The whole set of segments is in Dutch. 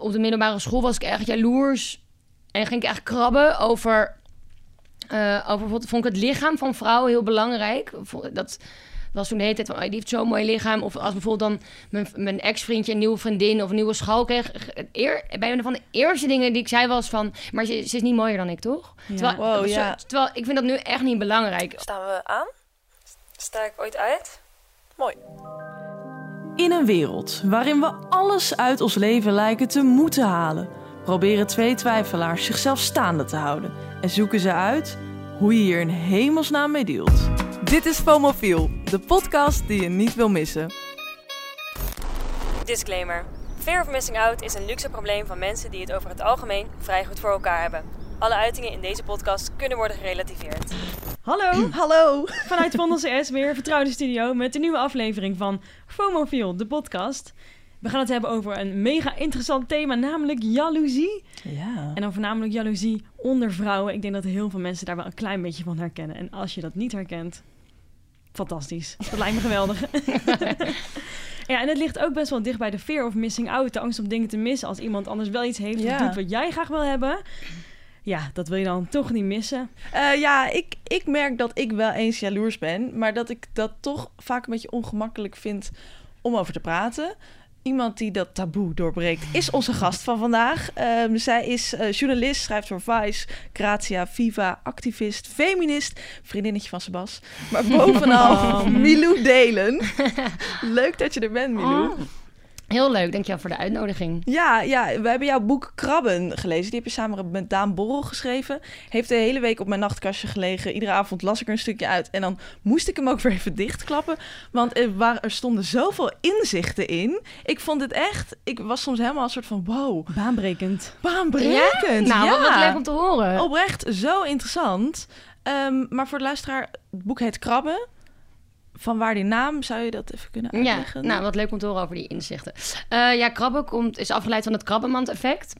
op de middelbare school was ik echt jaloers. En ging ik echt krabben over... eh, over bijvoorbeeld, vond ik het lichaam van vrouwen heel belangrijk. Dat was toen de hele tijd van, oh, die heeft zo'n mooi lichaam. Of als bijvoorbeeld dan mijn, mijn ex-vriendje een nieuwe vriendin of een nieuwe schaal kreeg. Het Eer, bij een van de eerste dingen die ik zei was van... Maar ze, ze is niet mooier dan ik, toch? Terwijl, Wow, zo- ja. terwijl ik vind dat nu echt niet belangrijk. Staan we aan? Sta ik ooit uit? Mooi. In een wereld waarin we alles uit ons leven lijken te moeten halen, proberen twee twijfelaars zichzelf staande te houden en zoeken ze uit hoe je hier in hemelsnaam mee dealt. Dit is FOMOFIEL, de podcast die je niet wil missen. Disclaimer. Fear of missing out is een luxe probleem van mensen die het over het algemeen vrij goed voor elkaar hebben. Alle uitingen in deze podcast kunnen worden gerelativeerd. Hallo, Hallo! vanuit Vondel CS weer, vertrouwde studio, met een nieuwe aflevering van FOMOFIEL, de podcast. We gaan het hebben over een mega interessant thema, namelijk jaloezie. Ja. En dan voornamelijk jaloezie onder vrouwen. Ik denk dat heel veel mensen daar wel een klein beetje van herkennen. En als je dat niet herkent, fantastisch. Dat lijkt me geweldig. ja, en het ligt ook best wel dicht bij de fear of missing out. De angst om dingen te missen als iemand anders wel iets heeft Ja. of doet wat jij graag wil hebben. Ja, dat wil je dan toch niet missen. Eh, ja, ik, ik merk dat ik wel eens jaloers ben, maar dat ik dat toch vaak een beetje ongemakkelijk vind om over te praten. Iemand die dat taboe doorbreekt is onze gast van vandaag. Ehm, zij is eh, journalist, schrijft voor Vice, Grazia, Viva, activist, feminist, vriendinnetje van Sebas. Maar bovenal Oh. Milou Delen. Leuk dat je er bent, Milou. Oh. Heel leuk, dankjewel voor de uitnodiging. Ja, ja, we hebben jouw boek Krabben gelezen. Die heb je samen met Daan Borrel geschreven. Heeft de hele week op mijn nachtkastje gelegen. Iedere avond las ik er een stukje uit. En dan moest ik hem ook weer even dichtklappen. Want er, waren, er stonden zoveel inzichten in. Ik vond het echt... Ik was soms helemaal een soort van... Wow, Baanbrekend. baanbrekend. Nou, ja. wat, wat leuk om te horen. Oprecht, zo interessant. Ehm, maar voor de luisteraar, het boek heet Krabben. Van waar die naam, zou je dat even kunnen Ja, uitleggen? nou, wat leuk om te horen over die inzichten. Eh, ja, krabben komt, is afgeleid van het krabbenmand-effect.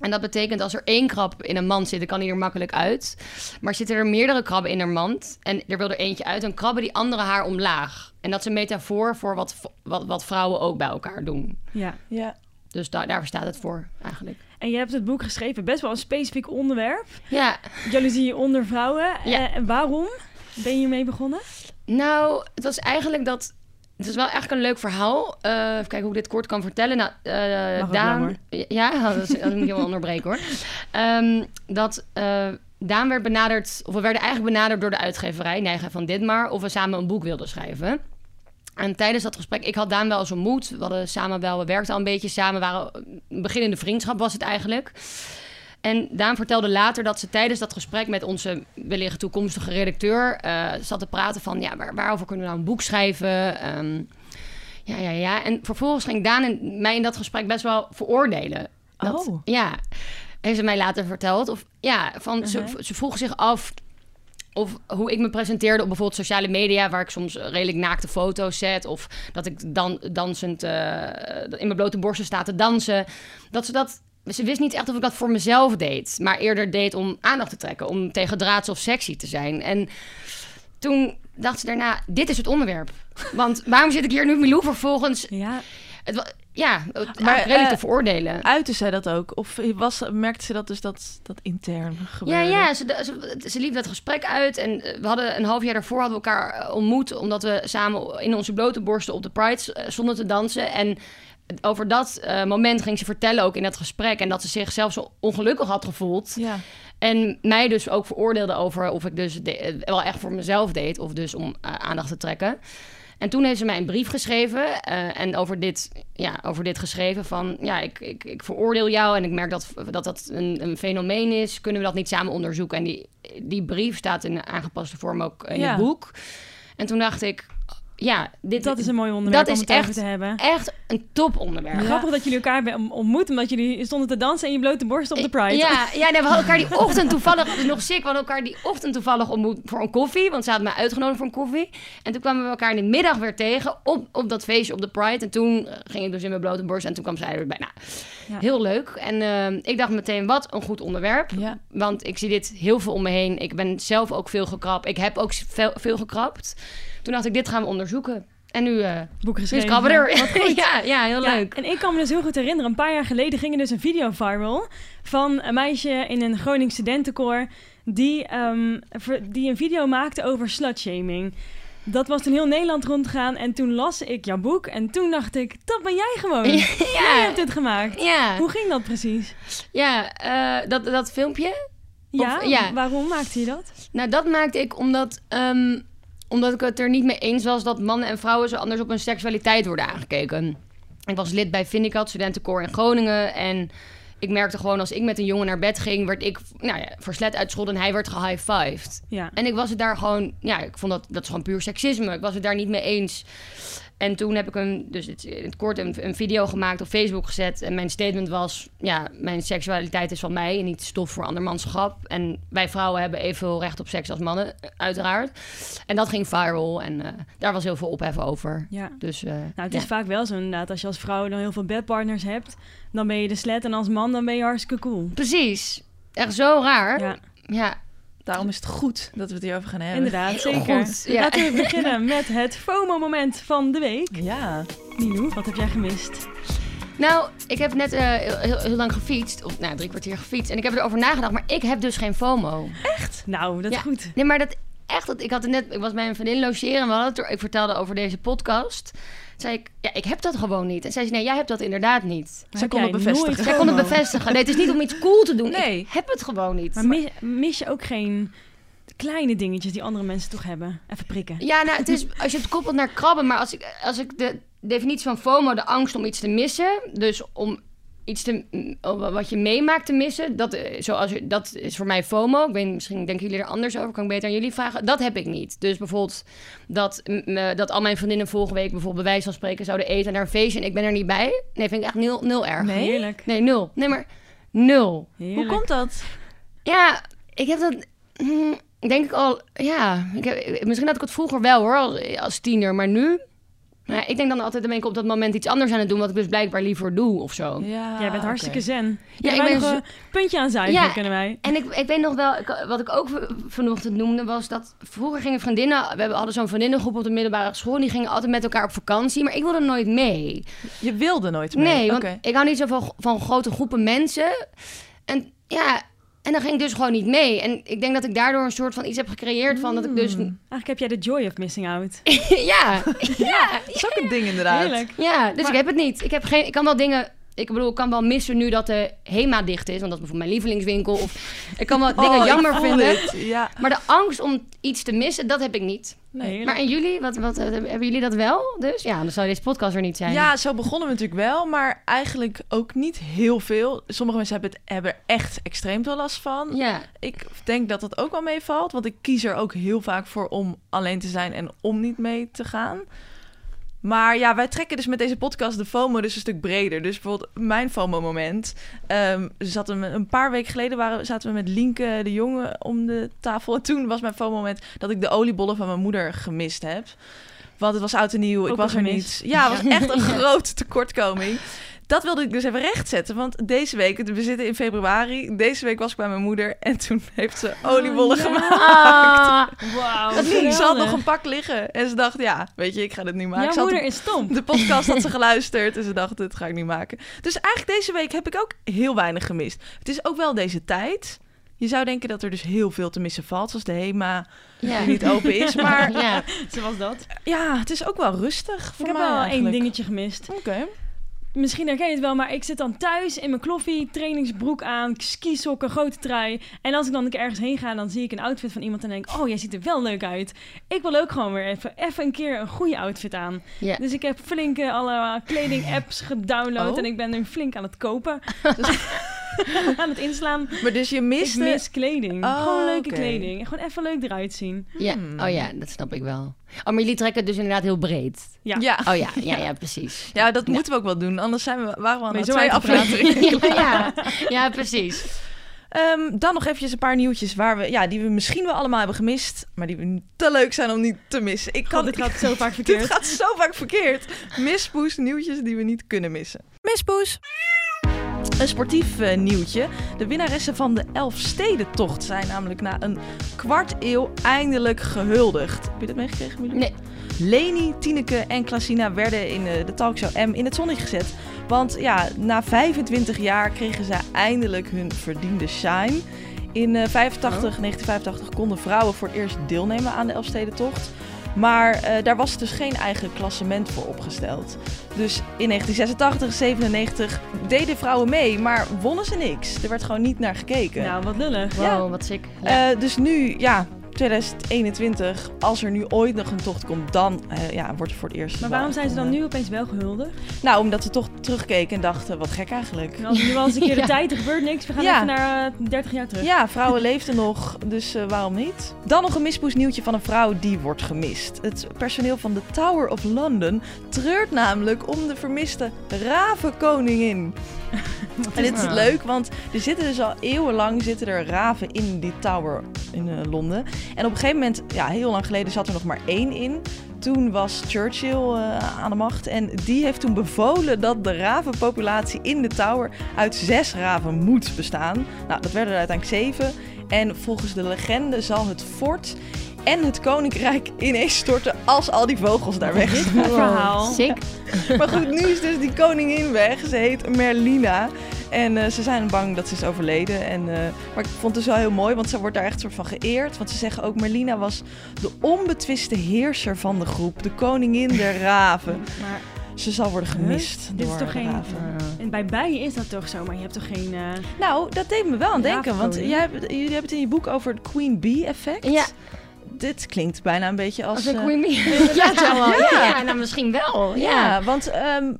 En dat betekent als er één krab in een mand zit, dan kan die er makkelijk uit. Maar zitten er meerdere krabben in een mand en er wil er eentje uit, dan krabben die andere haar omlaag. En dat is een metafoor voor wat, wat, wat vrouwen ook bij elkaar doen. Ja. Ja. Dus daar, daarvoor staat het voor, eigenlijk. En je hebt het boek geschreven, best wel een specifiek onderwerp. Ja, Jaloezie onder vrouwen. Ja. Eh, en waarom ben je hiermee begonnen? Nou, het was eigenlijk dat. Het is wel eigenlijk een leuk verhaal. Eh even kijken hoe ik dit kort kan vertellen. Nou, eh, Daan. Ja, dat, is- dat moet je wel onderbreken hoor. Ehm, dat eh, Daan werd benaderd, of we werden eigenlijk benaderd door de uitgeverij, Nijgen van Ditmar, of we samen een boek wilden schrijven. En tijdens dat gesprek, ik had Daan wel eens ontmoet. We hadden samen wel, we werkten al een beetje samen, waren een beginnende vriendschap was het eigenlijk. En Daan vertelde later dat ze tijdens dat gesprek met onze wellicht toekomstige redacteur eh, zat te praten van ja, waar, waarover kunnen we nou een boek schrijven? Ehm, ja, ja, ja. En vervolgens ging Daan en mij in dat gesprek best wel veroordelen. Dat, Oh. Ja, heeft ze mij later verteld. Of ja, van, Uh-huh. ze, ze vroeg zich af of hoe ik me presenteerde op bijvoorbeeld sociale media, waar ik soms redelijk naakte foto's zet, of dat ik dan dansend eh, in mijn blote borsten sta te dansen. Dat ze dat. Ze wist niet echt of ik dat voor mezelf deed, maar eerder deed om aandacht te trekken, om tegen draads of sexy te zijn. En toen dacht ze daarna: dit is het onderwerp. Want waarom zit ik hier nu Milou vervolgens? Ja, Het, ja, het, Maar, redelijk eh, te veroordelen. Uitte zij dat ook? Of was, merkte ze dat dus dat, dat intern Ja, gebeurde? ja ze, ze, ze liep dat gesprek uit. En eh, we hadden een half jaar daarvoor hadden we elkaar eh, ontmoet. Omdat we samen in onze blote borsten op de Pride stonden te dansen. En over dat eh, moment ging ze vertellen ook in dat gesprek. En dat ze zichzelf zo ongelukkig had gevoeld. Ja. En mij dus ook veroordeelde over of ik dus de- eh, wel echt voor mezelf deed. Of dus om eh, aandacht te trekken. En toen heeft ze mij een brief geschreven en over dit, ja, over dit geschreven van... ja, ik, ik, ik veroordeel jou en ik merk dat dat, dat een, een fenomeen is. Kunnen we dat niet samen onderzoeken? En die, die brief staat in aangepaste vorm ook in Ja. het boek. En toen dacht ik, ja, dit dat is een mooi onderwerp dat om is het over echt- te hebben. echt een toponderwerp. Grappig dat jullie elkaar hebben ontmoet, omdat jullie stonden te dansen en je blote borst op de Pride. Ja, ja nee, we hadden elkaar die ochtend toevallig, dat is nog sick, we hadden elkaar die ochtend toevallig ontmoet voor een koffie, want ze hadden mij uitgenodigd voor een koffie. En toen kwamen we elkaar in de middag weer tegen op, op dat feestje op de Pride. En toen eh, ging ik dus in mijn blote borst en toen kwam zij erbij. Nou, Ja. heel leuk. En eh, ik dacht meteen, wat een goed onderwerp. Ja. Want ik zie dit heel veel om me heen. Ik ben zelf ook veel gekrapt. Ik heb ook veel, veel gekrapt. Toen dacht ik, dit gaan we onderzoeken. En nu, eh Boek nu is geschreven. Er. Wat goed. ja, ja, heel Ja, leuk. en ik kan me dus heel goed herinneren, een paar jaar geleden ging er dus een video viral van een meisje in een Gronings studentenkoor die, ehm, die een video maakte over slutshaming. Dat was toen heel Nederland rondgegaan en toen las ik jouw boek en toen dacht ik, dat ben jij gewoon. Jij Ja, hebt dit gemaakt. ja, Hoe ging dat precies? ja eh, dat, dat filmpje. Ja, Of- ja. waarom maakte je dat? Nou, dat maakte ik omdat, ehm, omdat ik het er niet mee eens was dat mannen en vrouwen zo anders op hun seksualiteit worden aangekeken. Ik was lid bij Vindicat, studentenkoor in Groningen. En ik merkte gewoon als ik met een jongen naar bed ging, werd ik nou ja, verslet uitgescholden en hij werd gehighfived. Ja. En ik was het daar gewoon, ja, ik vond dat, dat is gewoon puur seksisme. Ik was het daar niet mee eens. En toen heb ik een, dus het, in het kort een, een video gemaakt op Facebook gezet. En mijn statement was, ja, mijn seksualiteit is van mij en niet stof voor andermans grap. En wij vrouwen hebben evenveel recht op seks als mannen, uiteraard. En dat ging viral en eh, daar was heel veel ophef over. ja. Dus, eh, Nou, het ja. is vaak wel zo inderdaad. Als je als vrouw dan heel veel bedpartners hebt, dan ben je de slet. En als man, dan ben je hartstikke cool. Precies. Echt zo raar. Ja, Ja, Daarom is het goed dat we het hierover gaan hebben. inderdaad, zeker. goed, ja. Laten we beginnen met het FOMO-moment van de week. Ja. Nino, wat heb jij gemist? Nou, ik heb net eh, heel, lang gefietst. Of nou, drie kwartier gefietst. En ik heb erover nagedacht, maar ik heb dus geen FOMO. Nou, dat is Ja. goed. Nee, maar dat echt, dat, ik had het net, ik was bij een vriendin logeren en we hadden het er, ik vertelde over deze podcast. Zei ik, ja, ik heb dat gewoon niet. En zei ze, nee, jij hebt dat inderdaad niet. Zij heb kon het bevestigen. Zij kon het bevestigen. Nee, het is niet om iets cool te doen. Nee. Ik heb het gewoon niet. Maar mis, mis je ook geen kleine dingetjes die andere mensen toch hebben? Even prikken. Ja, nou, het is, als je het koppelt naar krabben, maar als ik, als ik de definitie van FOMO, de angst om iets te missen, dus om iets te, wat je meemaakt te missen, dat, eh, zoals, dat is voor mij FOMO. Ik weet, misschien denken jullie er anders over, kan ik beter aan jullie vragen. Dat heb ik niet. Dus bijvoorbeeld dat, eh, dat al mijn vriendinnen volgende week bijvoorbeeld bij wijze van spreken zouden eten naar een feestje en ik ben er niet bij. Nee, vind ik echt nul, nul erg. Nee? Heerlijk. Nee, nul. Nee, maar nul. Heerlijk. Hoe komt dat? Ja, ik heb dat. hm, denk ik al. Ja, ik heb, misschien had ik het vroeger wel hoor, als, als tiener, maar nu. Nou, ja, ik denk dan altijd, dan ben ik op dat moment iets anders aan het doen, wat ik dus blijkbaar liever doe of zo. Ja, Jij bent hartstikke zen. Ja, Ja, ik ben nog zo- een puntje aan zuigen, Ja. kunnen wij. En ik, ik weet nog wel, ik- wat ik ook vanochtend noemde, was dat vroeger gingen vriendinnen, we hebben- hadden zo'n vriendinnengroep op de middelbare school, en die gingen altijd met elkaar op vakantie, maar ik wilde nooit mee. Je wilde nooit mee. Nee, want ik hou niet zo van, van grote groepen mensen. En ja, en dan ging ik dus gewoon niet mee. En ik denk dat ik daardoor een soort van iets heb gecreëerd van dat ik dus... Eigenlijk heb jij de joy of missing out. ja, ja, Dat is ook een ding inderdaad. Heerlijk. ja, dus Maar- ik heb het niet. Ik, heb geen, ik kan wel dingen... Ik bedoel, ik kan wel missen nu dat de HEMA dicht is. Want dat is bijvoorbeeld mijn lievelingswinkel. Of ik kan wel dingen Oh, ik jammer vinden. Ja. Maar de angst om iets te missen, dat heb ik niet. Nee. Maar en jullie? Wat, wat, hebben jullie dat wel? Dus ja, dan zou deze podcast er niet zijn. Ja, zo begonnen we natuurlijk wel, maar eigenlijk ook niet heel veel. Sommige mensen hebben, het, hebben er echt extreem veel last van. Ja. Ik denk dat dat ook wel meevalt, want ik kies er ook heel vaak voor om alleen te zijn en om niet mee te gaan. Maar ja, wij trekken dus met deze podcast de FOMO dus een stuk breder. Dus bijvoorbeeld mijn FOMO-moment. zaten we, een paar weken geleden waren, zaten we met Lienke de Jonge om de tafel. En toen was mijn FOMO-moment dat ik de oliebollen van mijn moeder gemist heb. Want het was oud en nieuw, ik was er niet. Ja, het was echt een grote tekortkoming. Dat wilde ik dus even rechtzetten. Want deze week, we zitten in februari. Deze week was ik bij mijn moeder en toen heeft ze oliebollen ja. gemaakt. Ah, Wauw, Ze had nog een pak liggen. En ze dacht, ja, weet je, ik ga dit niet maken. Jouw Ze had moeder de, is stom. de podcast had ze geluisterd en ze dacht, dit ga ik niet maken. Dus eigenlijk deze week heb ik ook heel weinig gemist. Het is ook wel deze tijd. Je zou denken dat er dus heel veel te missen valt, zoals de HEMA ja. die niet open is. Maar ja. Zoals dat. ja, het is ook wel rustig voor Ik heb mij wel één dingetje gemist. Oké. Misschien herken je het wel, maar ik zit dan thuis in mijn kloffie, trainingsbroek aan, skisokken, grote trui. En als ik dan een keer ergens heen ga, dan zie ik een outfit van iemand en denk oh, jij ziet er wel leuk uit. Ik wil ook gewoon weer even, even een keer een goede outfit aan. Dus ik heb flink eh, alle kleding-apps gedownload Oh. en ik ben nu flink aan het kopen. Dus aan het inslaan. Maar dus je Ik miste... mis kleding. Oh, gewoon leuke kleding. Gewoon even leuk eruit zien. Ja. Hmm. Oh ja, dat snap ik wel. Oh, maar jullie trekken het dus inderdaad heel breed. Ja. Ja. Oh ja, ja, ja, precies. Ja, dat moeten we ook wel doen. Anders zijn we, waren we zo twee afleveringen. ja, ja, precies. Ehm, dan nog eventjes een paar nieuwtjes waar we, ja, die we misschien wel allemaal hebben gemist. Maar die we te leuk zijn om niet te missen. Ik kan God, dit gaat zo vaak Dit verkeerd. gaat zo vaak verkeerd. Mispoes, nieuwtjes die we niet kunnen missen. Mispoes. Een sportief eh, nieuwtje. De winnaressen van de Elfstedentocht zijn namelijk na een kwart eeuw eindelijk gehuldigd. Heb je dat meegekregen, Milou? Nee. Leni, Tineke en Klasina werden in eh, de talkshow M in het zonnetje gezet. Want ja, na 25 jaar kregen ze eindelijk hun verdiende shine. In eh, 85, 1985 konden vrouwen voor het eerst deelnemen aan de Elfstedentocht. Maar eh, daar was dus geen eigen klassement voor opgesteld. Dus in 1986, 97 deden vrouwen mee, maar wonnen ze niks. Er werd gewoon niet naar gekeken. Nou, wat lullig. Wow, Ja. wat sick. Ja. Eh, dus nu, ja, 2021, als er nu ooit nog een tocht komt, dan eh, ja, wordt er voor het eerst. Maar waarom zijn ze dan nu opeens wel gehuldigd? eh, Nou, omdat ze toch terugkeken en dachten, wat gek eigenlijk. En als nu al eens een keer de Ja. tijd, er gebeurt niks. We gaan Ja. even naar eh, 30 jaar terug. Ja, vrouwen leefden nog, dus eh, waarom niet? Dan nog een mispoesnieuwtje van een vrouw die wordt gemist. Het personeel van de Tower of London treurt namelijk om de vermiste ravenkoningin. En dit is Ah. leuk, want er zitten dus al eeuwenlang zitten er raven in die tower in eh, Londen. En op een gegeven moment, ja, heel lang geleden zat er nog maar één in. Toen was Churchill eh, aan de macht en die heeft toen bevolen dat de ravenpopulatie in de tower uit zes raven moet bestaan. Nou, dat werden er uiteindelijk zeven. En volgens de legende zal het fort en het koninkrijk ineens storten als al die vogels daar weg zijn. Verhaal. Sick. Maar goed, nu is dus die koningin weg. Ze heet Merlina. En eh, ze zijn bang dat ze is overleden. En, eh, maar ik vond het dus wel heel mooi, want ze wordt daar echt soort van geëerd. Want ze zeggen ook, Merlina was de onbetwiste heerser van de groep. De koningin der raven. Maar Ze zal worden gemist Huh? Dit is door toch de geen- raven. en bij bijen is dat toch zo, maar je hebt toch geen... eh, Nou, dat deed me wel aan denken. Want jij, hebt- jullie hebben het in je boek over het Queen Bee effect. Ja. Dit klinkt bijna een beetje als... Als een eh, queen bee. ja, ja. ja, nou misschien wel. Ja. ja, want ehm,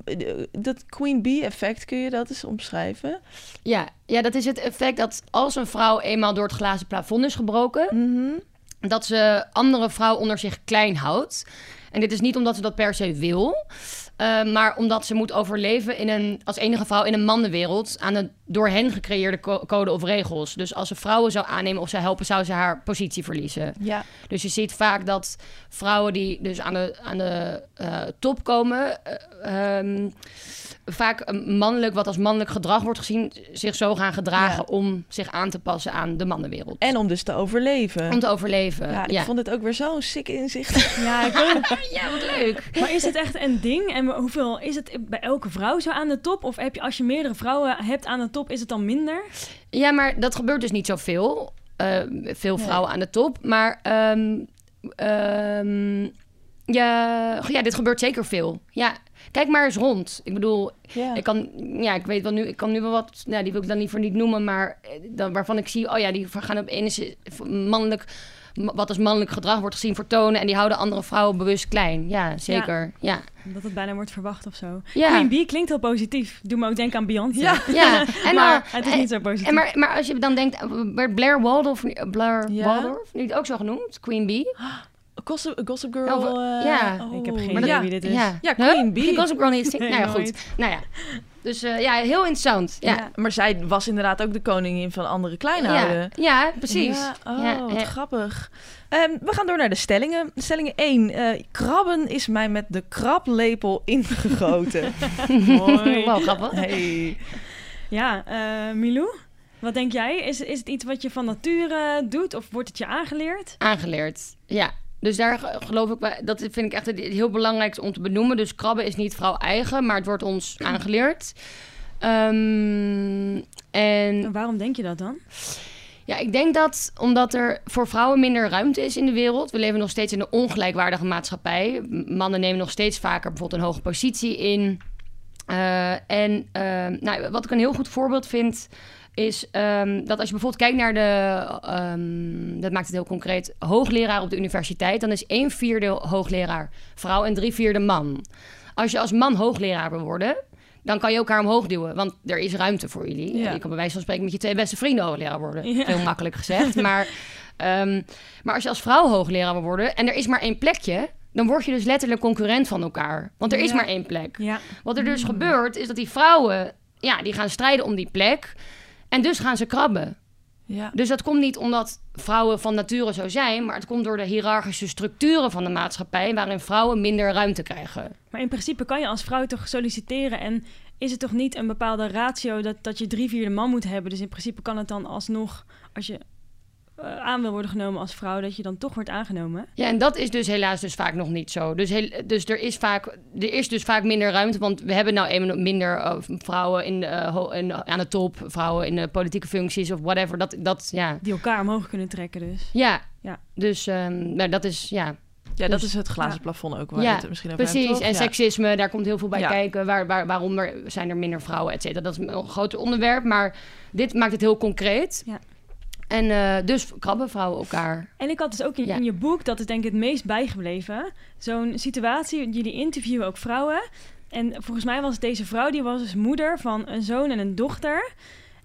dat Queen Bee effect, kun je dat eens omschrijven? Ja. ja, dat is het effect dat als een vrouw eenmaal door het glazen plafond is gebroken, Mhm. dat ze andere vrouwen onder zich klein houdt. En dit is niet omdat ze dat per se wil, eh, maar omdat ze moet overleven in een, als enige vrouw in een mannenwereld aan de door hen gecreëerde co- code of regels. Dus als ze vrouwen zou aannemen of zou helpen, zou ze haar positie verliezen. Ja. Dus je ziet vaak dat vrouwen die dus aan de, aan de eh, top komen, eh, ehm, vaak een mannelijk, wat als mannelijk gedrag wordt gezien, zich zo gaan gedragen Ja. om zich aan te passen aan de mannenwereld. En om dus te overleven. om te overleven. ja, Ja, ik vond het ook weer zo'n sick inzicht. Ja, ik ook. ja wat leuk. Maar is het echt een ding? En hoeveel is het bij elke vrouw zo aan de top? Of heb je, als je meerdere vrouwen hebt aan de top, is het dan minder? Ja, maar dat gebeurt dus niet zoveel. Eh veel Nee. vrouwen aan de top. Maar ehm, ehm, ja, ja, dit gebeurt zeker veel. Ja, kijk maar eens rond. Ik bedoel, Ja. ik kan, ja, ik weet wel nu, ik kan nu wel wat, nou, die wil ik dan liever niet noemen, maar eh, dan, waarvan ik zie, oh ja, die gaan op ene mannelijk, m- wat als mannelijk gedrag wordt gezien vertonen en die houden andere vrouwen bewust klein. Ja, zeker. Ja, Dat het bijna wordt verwacht of zo. ja. Queen Bee klinkt heel positief. Doe me ook denken aan Beyoncé. Ja. ja. En, maar eh, het is niet zo positief. En maar, maar als je dan denkt, eh, werd Blair Waldorf, Blair Ja. Waldorf, niet ook zo genoemd? Queen Bee? Gossip, Gossip Girl. Oh, eh, ja. Ik heb geen idee wie dit is. Ja, Ja, Huh? Queen Bee. Die Gossip Girl niet? Nee, nou ja, nooit. goed. Nou ja. Dus eh, ja, heel interessant. Ja, Ja, maar zij was inderdaad ook de koningin van andere kleinhouden. ja precies. Ja, oh, Ja, wat ja. grappig. Ehm, we gaan door naar de stellingen. Stellingen 1. eh, krabben is mij met de krablepel ingegoten. Mooi. Wow, grappig. hey. Ja, eh, Milou, wat denk jij? Is, is het iets wat je van nature doet of wordt het je aangeleerd? Aangeleerd. Ja. Dus daar ge- geloof ik, dat vind ik echt heel belangrijk om te benoemen. Dus krabben is niet vrouw eigen, maar het wordt ons aangeleerd. Ehm, en En waarom denk je dat dan? Ja, ik denk dat omdat er voor vrouwen minder ruimte is in de wereld. We leven nog steeds in een ongelijkwaardige maatschappij. Mannen nemen nog steeds vaker bijvoorbeeld een hoge positie in. Eh, en ehm, nou, wat ik een heel goed voorbeeld vind, is ehm, dat als je bijvoorbeeld kijkt naar de, ehm, dat maakt het heel concreet, hoogleraar op de universiteit, dan is een vierde hoogleraar vrouw en drie vierde man. Als je als man hoogleraar wil worden, dan kan je elkaar omhoog duwen, want er is ruimte voor jullie. Ja. Je kan bij wijze van spreken met je twee beste vrienden hoogleraar worden. Ja. Heel makkelijk gezegd. maar, ehm, maar als je als vrouw hoogleraar wil worden en er is maar één plekje, dan word je dus letterlijk concurrent van elkaar. Want er is Ja. maar één plek. Wat er dus gebeurt, is dat die vrouwen, ja, die gaan strijden om die plek. En dus gaan ze krabben. Ja. Dus dat komt niet omdat vrouwen van nature zo zijn, maar het komt door de hiërarchische structuren van de maatschappij, waarin vrouwen minder ruimte krijgen. maar in principe kan je als vrouw toch solliciteren en is het toch niet een bepaalde ratio dat, dat je drie vierde man moet hebben? Dus in principe kan het dan alsnog, als je aan wil worden genomen als vrouw, dat je dan toch wordt aangenomen. Ja, en dat is dus helaas dus vaak nog niet zo. Dus, heel, dus er is vaak, er is dus vaak minder ruimte, want we hebben nou eenmaal minder eh, vrouwen in, eh, in, aan de top, vrouwen in de politieke functies of whatever. Dat, dat ja, Die elkaar omhoog kunnen trekken dus. ja. Ja. Dus um, nou, dat is ja, Ja, dat Dus- is het glazen ja. plafond ook waar Ja, het misschien over precies. En Ja. seksisme, daar komt heel veel bij Ja. kijken. Waar, waar, waarom er, zijn er minder vrouwen, et cetera. Dat is een groot onderwerp, maar dit maakt het heel concreet. En eh, dus krabben vrouwen elkaar. En ik had dus ook in, Ja. in je boek, dat is denk ik het meest bijgebleven, zo'n situatie, jullie interviewen ook vrouwen. En volgens mij was deze vrouw, die was dus moeder van een zoon en een dochter.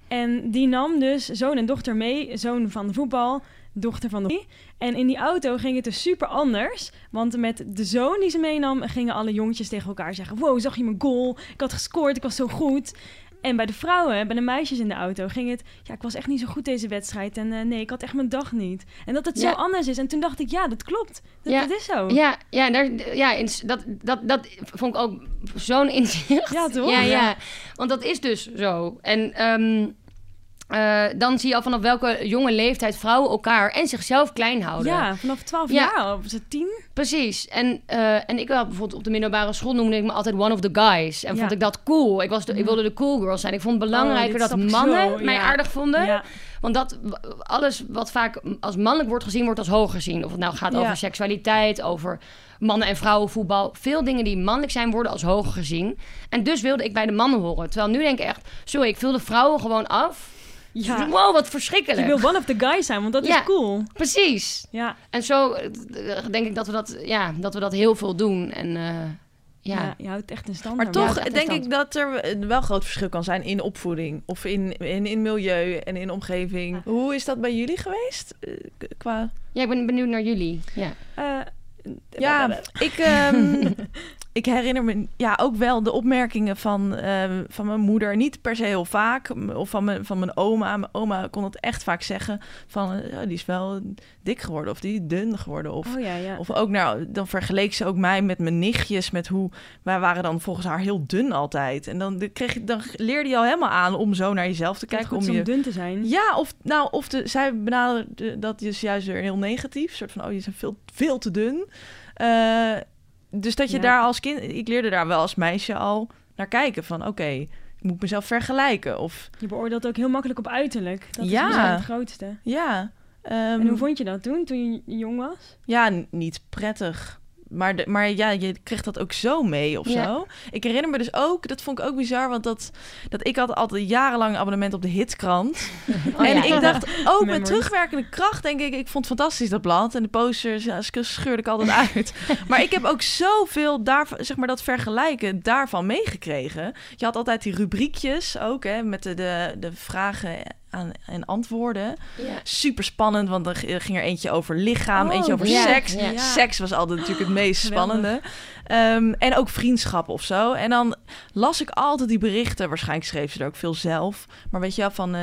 En die nam dus zoon en dochter mee, zoon van de voetbal, dochter van de... En in die auto ging het dus super anders. Want met de zoon die ze meenam, gingen alle jongetjes tegen elkaar zeggen... Wow, zag je mijn goal? Ik had gescoord, ik was zo goed. En bij de vrouwen, bij de meisjes in de auto, ging het... Ja, ik was echt niet zo goed deze wedstrijd. En eh, nee, ik had echt mijn dag niet. En dat het Ja. zo anders is. En toen dacht ik, ja, dat klopt. Dat, Ja. dat is zo. Ja, ja, daar, ja dat, dat, dat vond ik ook zo'n inzicht. Ja, toch? Ja, ja. Ja. Want dat is dus zo. En ehm, eh, dan zie je al vanaf welke jonge leeftijd vrouwen elkaar en zichzelf klein houden. Ja, vanaf 12 Ja. jaar, of was het 10? Precies. En, eh, en ik had bijvoorbeeld op de middelbare school noemde ik me altijd one of the guys. En Ja. vond ik dat cool. Ik, was de, ik wilde de cool girl zijn. Ik vond het belangrijker dit dat mannen zo, mij aardig vonden. Want dat, alles wat vaak als mannelijk wordt gezien, wordt als hoog gezien. Of het nou gaat over seksualiteit, over mannen- en vrouwenvoetbal. Veel dingen die mannelijk zijn, worden als hoog gezien. En dus wilde ik bij de mannen horen. Terwijl nu denk ik echt, sorry, ik vul de vrouwen gewoon af. Ja. Wow, wat verschrikkelijk. Je wil one of the guys zijn, want dat Ja. is cool. Precies. Ja. En zo eh, denk ik dat we dat, ja, dat we dat heel veel doen. En eh, Ja. ja. je houdt echt een stand. Maar toch denk ik dat er een wel groot verschil kan zijn in opvoeding of in, in, in milieu en in omgeving. Hoe is dat bij jullie geweest? Eh, Qua... ja, ik ben benieuwd naar jullie. Ja. Eh, Ja, ik, ehm, ik herinner me ja, ook wel de opmerkingen van, ehm, van mijn moeder. Niet per se heel vaak. Of van mijn, van mijn oma. Mijn oma kon het echt vaak zeggen. Van, eh, die is wel dik geworden. Of die is dun geworden. Of, oh ja, ja. Of ook, nou, dan vergeleek ze ook mij met mijn nichtjes. Met hoe, wij waren dan volgens haar heel dun altijd. En dan, kreeg, je- dan leerde je al helemaal aan om zo naar jezelf te Kijk, kijken. Om om je, dun te zijn. ja, of, nou, of de, zij benaderde dat is juist weer heel negatief. Een soort van, oh, je bent veel, veel te dun. Eh, dus dat je Ja. daar als kind... Ik leerde daar wel als meisje al naar kijken. Van, oké, ik moet mezelf vergelijken. Of, Je beoordeelt ook heel makkelijk op uiterlijk. Dat Ja. is het grootste. ja... ehm, en hoe vond je dat toen, toen je jong was? Ja, niet prettig. Maar, de, maar ja, je kreeg dat ook zo mee of Ja. zo. Ik herinner me dus ook, dat vond ik ook bizar, want dat, dat ik had altijd jarenlang een abonnement op de Hitkrant. Oh, en ja. ik dacht ook met Memories. terugwerkende kracht, denk ik, ik vond het fantastisch dat blad. En de posters, ja, sch- scheurde ik altijd uit. maar ik heb ook zoveel daarvan, zeg maar dat vergelijken daarvan meegekregen. Je had altijd die rubriekjes ook, hè, met de, de, de vragen aan, en antwoorden. Ja. Super spannend, want er ging er eentje over lichaam, Oh, eentje over ja, seks. ja. Seks was altijd natuurlijk het meest Geweldig. spannende. Ehm, en ook vriendschap of zo. En dan las ik altijd die berichten. Waarschijnlijk schreef ze er ook veel zelf. Maar weet je wel, van... eh,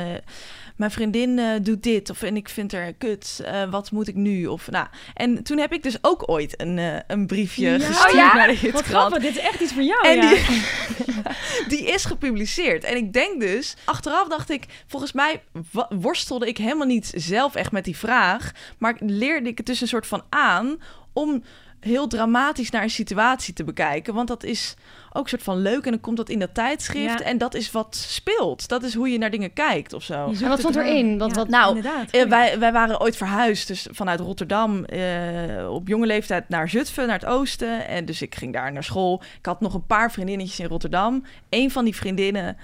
mijn vriendin eh, doet dit. Of en ik vind haar kut. eh, wat moet ik nu? Of, nou. En toen heb ik dus ook ooit een, eh, een briefje Ja. gestuurd Oh ja? naar de Wat grappig, dit is echt iets voor jou, En ja. die, die is gepubliceerd. En ik denk dus, achteraf dacht ik, volgens mij worstelde ik helemaal niet zelf echt met die vraag. Maar leerde ik het dus een soort van aan om heel dramatisch naar een situatie te bekijken. Want dat is ook een soort van leuk. En dan komt dat in dat tijdschrift. Ja. En dat is wat speelt. Dat is hoe je naar dingen kijkt of zo. En wat stond erin? Wat- Ja, wat- Nou, inderdaad. Eh, wij, wij waren ooit verhuisd, dus vanuit Rotterdam eh, op jonge leeftijd naar Zutphen, naar het oosten. En dus ik ging daar naar school. Ik had nog een paar vriendinnetjes in Rotterdam. Een van die vriendinnen,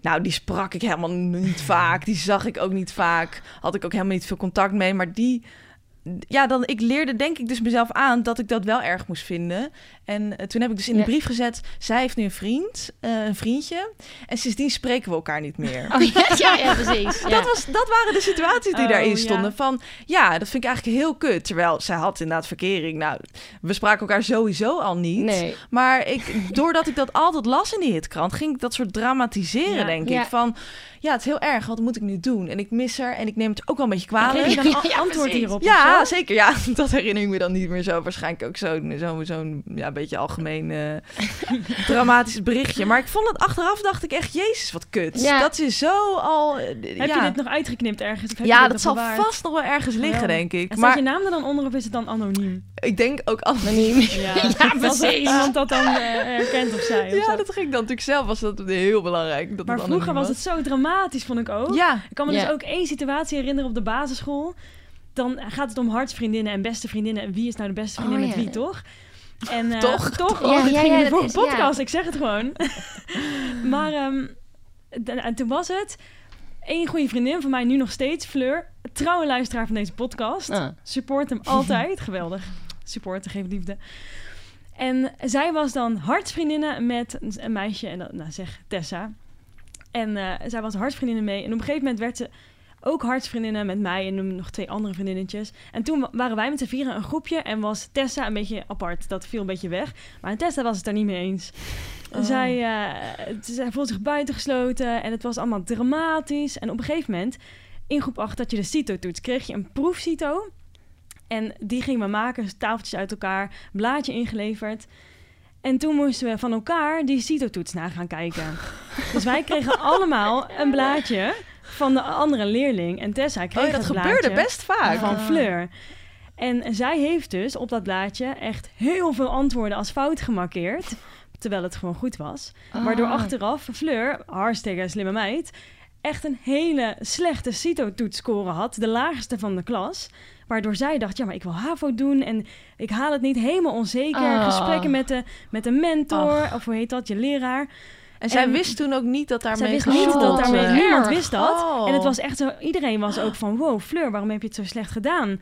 nou, die sprak ik helemaal niet vaak. Die zag ik ook niet vaak. Had ik ook helemaal niet veel contact mee. Maar die, ja, dan, ik leerde denk ik dus mezelf aan dat ik dat wel erg moest vinden. En eh, toen heb ik dus in de brief gezet, zij heeft nu een vriend, eh, een vriendje. En sindsdien spreken we elkaar niet meer. Oh, ja, ja, ja, precies. Ja. Dat, was, dat waren de situaties die Oh, daarin stonden. Van ja, dat vind ik eigenlijk heel kut. Terwijl zij had inderdaad verkering. Nou, we spraken elkaar sowieso al niet. Nee. Maar ik, doordat ik dat altijd las in die hitkrant, ging ik dat soort dramatiseren, denk ik. Van ja, het is heel erg. Wat moet ik nu doen? En ik mis haar en ik neem het ook wel een beetje kwalijk. dan Ja, antwoord hierop? Ja, zeker. Ja, dat herinner ik me dan niet meer zo. Waarschijnlijk ook zo'n zo, zo'n ja, beetje algemeen eh, dramatisch berichtje. Maar ik vond het achteraf, dacht ik echt, jezus, wat kut. Ja. Dat is zo al... eh, Heb ja. je dit nog uitgeknipt ergens? Of heb ja, dat zal bewaard? vast nog wel ergens liggen, denk ik. En staat Maar je naam er dan onder of is het dan anoniem? ik denk ook... Anoniem. Ja, precies. iemand dat dan eh, herkent of zei. of Ja, zo. dat ging dan natuurlijk zelf. Was dat heel belangrijk. Dat maar het vroeger was het zo dramatisch, vond ik ook. Ja, Ik kan me Ja. dus ook één situatie herinneren op de basisschool. Dan gaat het om hartsvriendinnen en beste vriendinnen. En wie is nou de beste vriendin Oh, met ja. wie, toch? En, eh, Toch? Toch? Ja, Oh, dit ja, ging ja, in de is- podcast. Ik zeg het gewoon. maar ehm, d- en toen was het... één goede vriendin van mij, nu nog steeds, Fleur. Trouwe luisteraar van deze podcast. Ah. Support hem altijd. Geweldig. Supporten, geef liefde. En zij was dan hartsvriendinnen met een meisje, en dat, nou zeg Tessa. En eh, zij was hartsvriendinnen mee. En op een gegeven moment werd ze ook hartsvriendinnen met mij en nog twee andere vriendinnetjes. En toen wa- waren wij met z'n vieren een groepje en was Tessa een beetje apart. Dat viel een beetje weg. Maar Tessa was het daar niet mee eens. Oh. Zij, zij voelde zich buitengesloten en het was allemaal dramatisch. En op een gegeven moment, in groep 8, dat je de CITO-toets, kreeg je een proefcito. En die gingen we maken, tafeltjes uit elkaar, blaadje ingeleverd. En toen moesten we van elkaar die CITO-toets na gaan kijken. dus wij kregen allemaal een blaadje van de andere leerling. En Tessa kreeg oh, ja, dat het gebeurde best vaak. van Fleur. En zij heeft dus op dat blaadje echt heel veel antwoorden als fout gemarkeerd. Terwijl het gewoon goed was. Waardoor Ah. achteraf Fleur, hartstikke slimme meid, echt een hele slechte CITO-toetsscore had. De laagste van de klas. Waardoor zij dacht, ja, maar ik wil HAVO doen en ik haal het niet helemaal onzeker. Ah. Gesprekken met de, met de mentor, of hoe heet dat, je leraar. En zij En- wist toen ook niet dat daarmee Zij wist niet dat daarmee, niemand wist dat. Oh. En het was echt zo, iedereen was ook van, wow, Fleur, waarom heb je het zo slecht gedaan?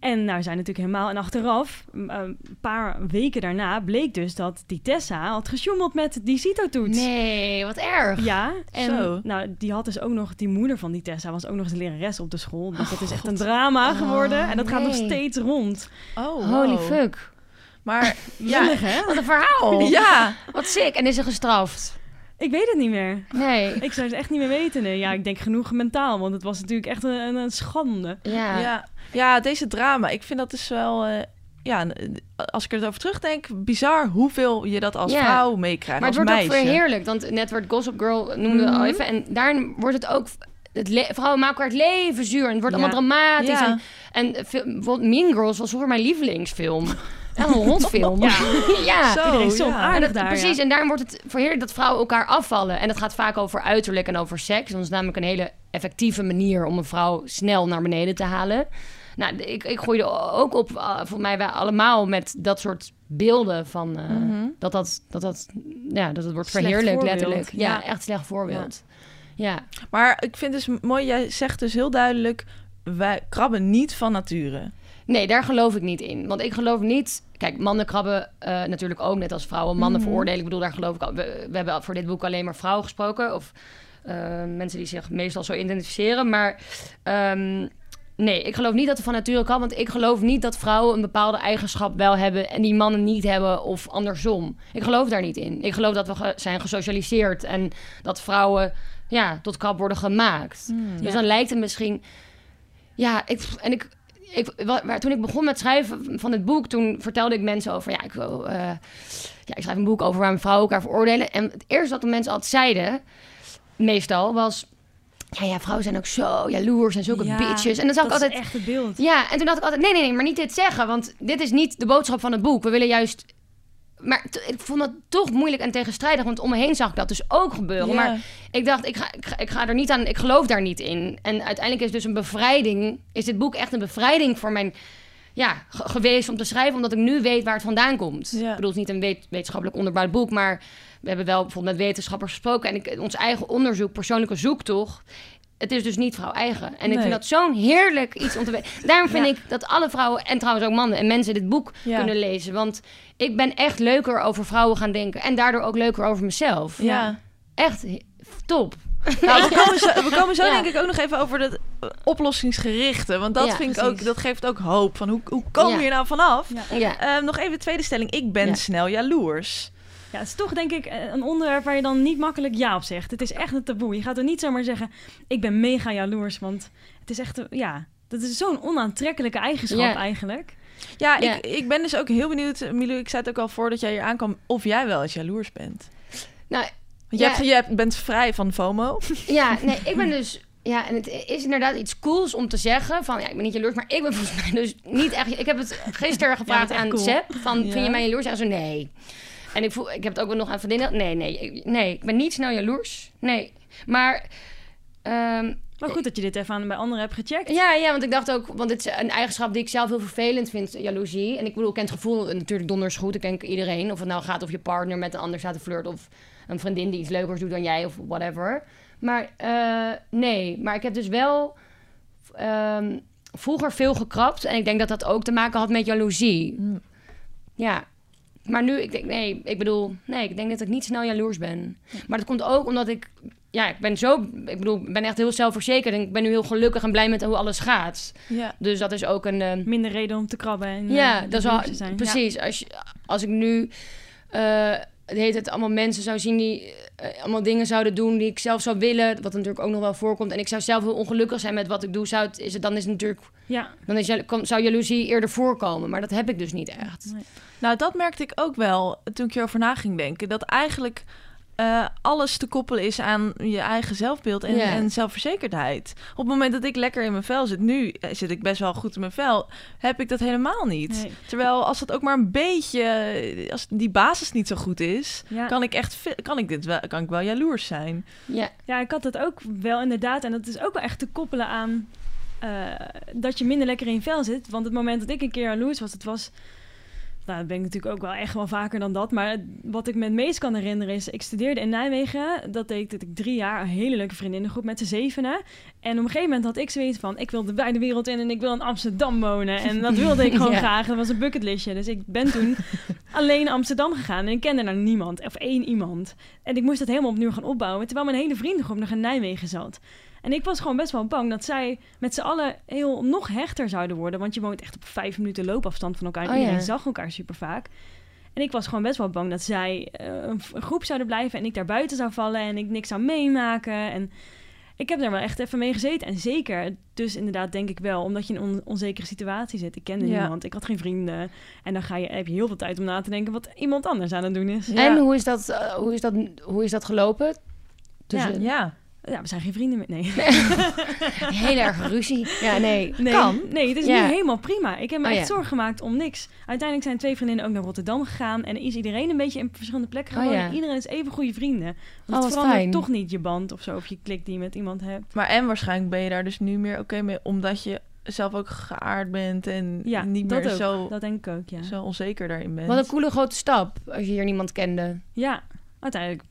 En nou, zijn natuurlijk helemaal, en achteraf, eh, een paar weken daarna, bleek dus dat die Tessa had gesjoemeld met die CITO-toets. Nee, wat erg. Ja, en Zo. nou, die had dus ook nog, die moeder van die Tessa was ook nog eens de lerares op de school. Dus dat is echt een drama geworden. En dat gaat nog steeds rond. Oh, Holy fuck. Maar ja, hè? Wat een verhaal. ja, Wat sick. En is ze gestraft? Ik weet het niet meer. Nee. Ik zou het echt niet meer weten. Nee. Ja, ik denk genoeg mentaal, want het was natuurlijk echt een, een, schande. Ja. ja. ja, deze drama. Ik vind dat dus wel... eh, ja, als ik er over terugdenk, bizar hoeveel je dat als Ja. vrouw meekrijgt, Maar het als wordt meisje. ook verheerlijkt. Want net werd Gossip Girl noemde Mhm. al even. En daarin wordt het ook... Het vrouwen maken elkaar het leven zuur. En het wordt Ja. allemaal dramatisch. Ja. En, en bijvoorbeeld Mean Girls was vroeger mijn lievelingsfilm. Echt een rotfilm. Ja. ja. Zo, Iedereen is zo ja. aardig En dat- daar. precies, ja. en daarom wordt het verheerlijk dat vrouwen elkaar afvallen. En dat gaat vaak over uiterlijk en over seks. Dat is namelijk een hele effectieve manier om een vrouw snel naar beneden te halen. Nou, ik, ik groeide ook op, uh, volgens mij wij allemaal, met dat soort beelden van eh, Mhm. dat, dat, dat, dat, ja, dat het wordt Slecht voorbeeld. letterlijk. Ja, Ja. echt slecht voorbeeld. Ja. Maar ik vind dus mooi, jij zegt dus heel duidelijk... wij krabben niet van nature. Nee, daar geloof ik niet in. Want ik geloof niet... Kijk, mannen krabben eh, natuurlijk ook net als vrouwen. Mannen Mhm. veroordelen. Ik bedoel, daar geloof ik... al- We, we hebben voor dit boek alleen maar vrouwen gesproken. Of eh, mensen die zich meestal zo identificeren. Maar ehm, nee, ik geloof niet dat er van nature kan. Want ik geloof niet dat vrouwen een bepaalde eigenschap wel hebben... en die mannen niet hebben of andersom. Ik geloof daar niet in. Ik geloof dat we ge- zijn gesocialiseerd... en dat vrouwen ja, tot krab worden gemaakt. Dus Ja. dan lijkt het misschien... Ja, ik, en ik, ik, wa- waar, toen ik begon met schrijven van het boek, toen vertelde ik mensen over, ja, ik wil, eh, ja, ik schrijf een boek over waar vrouwen elkaar veroordelen. En het eerste wat de mensen altijd zeiden, meestal, was, ja, ja, vrouwen zijn ook zo jaloers en zulke Ja, bitches. En dan ik dat altijd, is echt het beeld. ja, en toen dacht ik altijd, nee, nee, nee, maar niet dit zeggen, want dit is niet de boodschap van het boek. We willen juist, maar ik vond het toch moeilijk en tegenstrijdig, want om me heen zag ik dat dus ook gebeuren. Ja. Maar ik dacht, ik ga, ik, ga, ik ga er niet aan, ik geloof daar niet in. En uiteindelijk is dus een bevrijding, is dit boek echt een bevrijding voor mijn, ja, ge- geweest om te schrijven, omdat ik nu weet waar het vandaan komt. Ja. Ik bedoel, het is niet een wet- wetenschappelijk onderbouwd boek, maar we hebben wel bijvoorbeeld met wetenschappers gesproken en ik, ons eigen onderzoek, persoonlijke zoektocht, het is dus niet vrouw eigen. En ik vind dat zo'n heerlijk iets om te weten. Daarom vind Ja. ik dat alle vrouwen, en trouwens ook mannen en mensen, dit boek Ja. kunnen lezen. Want ik ben echt leuker over vrouwen gaan denken en daardoor ook leuker over mezelf. Ja. Echt top. Nou, we komen zo, we komen zo Ja. denk ik ook nog even over eh, oplossingsgerichte. Want dat Ja, vind ik ook, dat geeft ook hoop. Van hoe, hoe komen we Ja. hier nou vanaf? Ja. Ja. Ehm, nog even de tweede stelling. Ik ben Ja. snel jaloers. Ja, het is toch denk ik eh, een onderwerp waar je dan niet makkelijk ja op zegt. Het is echt een taboe. Je gaat er niet zomaar zeggen, ik ben mega jaloers, want het is echt, ja, Dat is zo'n onaantrekkelijke eigenschap eigenlijk. Ja. Ik, ik ben dus ook heel benieuwd, Milou, ik zei het ook al voordat jij hier aankwam, of jij wel eens jaloers bent. Nou, Want je, Ja. hebt, je hebt- bent vrij van FOMO. Ja, nee, ik ben dus... Ja, en het is inderdaad iets cools om te zeggen van... Ja, ik ben niet jaloers, maar ik ben volgens mij dus niet echt... Ik heb het gisteren gevraagd echt aan cool. Van... Ja. Vind je mij jaloers? En zo, nee. En ik, voel, ik heb het ook wel nog aan vriendinnen. Nee, nee, ik- nee, ik ben niet snel jaloers. Nee, maar... ehm, Maar goed dat je dit even aan, bij anderen hebt gecheckt. ja, ja, want ik dacht ook, want dit is een eigenschap die ik zelf heel vervelend vind, jaloezie. En ik bedoel, ik ken het gevoel natuurlijk donders goed. Ik denk iedereen, of het nou gaat of je partner met een ander staat te flirten of een vriendin die iets leukers doet dan jij of whatever. Maar eh, nee, maar ik heb dus wel ehm, vroeger veel gekrapt en ik denk dat dat ook te maken had met jaloezie. Mm. Ja. Maar nu, ik denk, nee, ik bedoel, nee, ik denk dat ik niet snel jaloers ben. Maar dat komt ook omdat ik, ja, ik ben zo, ik bedoel, ik ben echt heel zelfverzekerd en ik ben nu heel gelukkig en blij met hoe alles gaat. Ja. Dus dat is ook een, eh, Minder reden om te krabben en ja, eh, dat is wel, precies. Als, je, als ik nu, eh de hele tijd allemaal mensen zou zien die eh, allemaal dingen zouden doen die ik zelf zou willen, wat natuurlijk ook nog wel voorkomt, en ik zou zelf heel ongelukkig zijn met wat ik doe, zou het, is het, dan is het natuurlijk, Ja, dan is, kan- zou jaloezie eerder voorkomen, maar dat heb ik dus niet echt. Nou, dat merkte ik ook wel toen ik hierover na ging denken. Dat eigenlijk eh, alles te koppelen is aan je eigen zelfbeeld en, en zelfverzekerdheid. Op het moment dat ik lekker in mijn vel zit, nu eh, zit ik best wel goed in mijn vel, heb ik dat helemaal niet. Nee. Terwijl als het ook maar een beetje, eh, als die basis niet zo goed is, ja. kan ik echt, kan ik dit wel, kan ik wel jaloers zijn. Ja, Ja, ik had het ook wel inderdaad. En dat is ook wel echt te koppelen aan eh, dat je minder lekker in je vel zit. Want het moment dat ik een keer jaloers was, het was... Nou, dat ben ik natuurlijk ook wel echt wel vaker dan dat. Maar wat ik me het meest kan herinneren is... Ik studeerde in Nijmegen. Dat deed dat ik drie jaar een hele leuke vriendinnengroep met z'n zevenen. En op een gegeven moment had ik zoiets van... Ik wil de wijde wereld in en ik wil in Amsterdam wonen. En dat wilde ik gewoon Ja. graag. Dat was een bucketlistje. Dus ik ben toen alleen naar Amsterdam gegaan. En ik kende daar niemand. Of één iemand. En ik moest dat helemaal opnieuw gaan opbouwen. Terwijl mijn hele vriendengroep nog in Nijmegen zat. En ik was gewoon best wel bang dat zij met z'n allen heel nog hechter zouden worden. Want je woont echt op vijf minuten loopafstand van elkaar. En Oh, iedereen ja. zag elkaar super vaak. En ik was gewoon best wel bang dat zij eh, een, een groep zouden blijven. En ik daar buiten zou vallen. En ik niks zou meemaken. En ik heb daar wel echt even mee gezeten. En zeker, dus inderdaad denk ik wel. Omdat je in een on- onzekere situatie zit. Ik kende Ja. niemand. Ik had geen vrienden. En dan ga je, heb je heel veel tijd om na te denken wat iemand anders aan het doen is. Ja. En hoe is, dat, eh, hoe, is dat, hoe is dat gelopen? Tussen Ja. Ja, we zijn geen vrienden meer. Nee. Heel erg ruzie. Ja, nee. Nee, Kan. nee, het is Ja. nu helemaal prima. Ik heb me Oh, echt ja. zorgen gemaakt om niks. Uiteindelijk zijn twee vriendinnen ook naar Rotterdam gegaan. En is iedereen een beetje in verschillende plekken Oh, gewoond. ja. En Iedereen is even goede vrienden. Want Oh, het verandert fijn. toch niet je band of zo. Of je klik die je met iemand hebt. Maar en waarschijnlijk ben je daar dus nu meer oké mee, omdat je zelf ook geaard bent en Ja, niet meer ook. zo, Dat denk ik ook, ja. zo onzeker daarin bent. Wat een coole grote stap als je hier niemand kende. Ja, uiteindelijk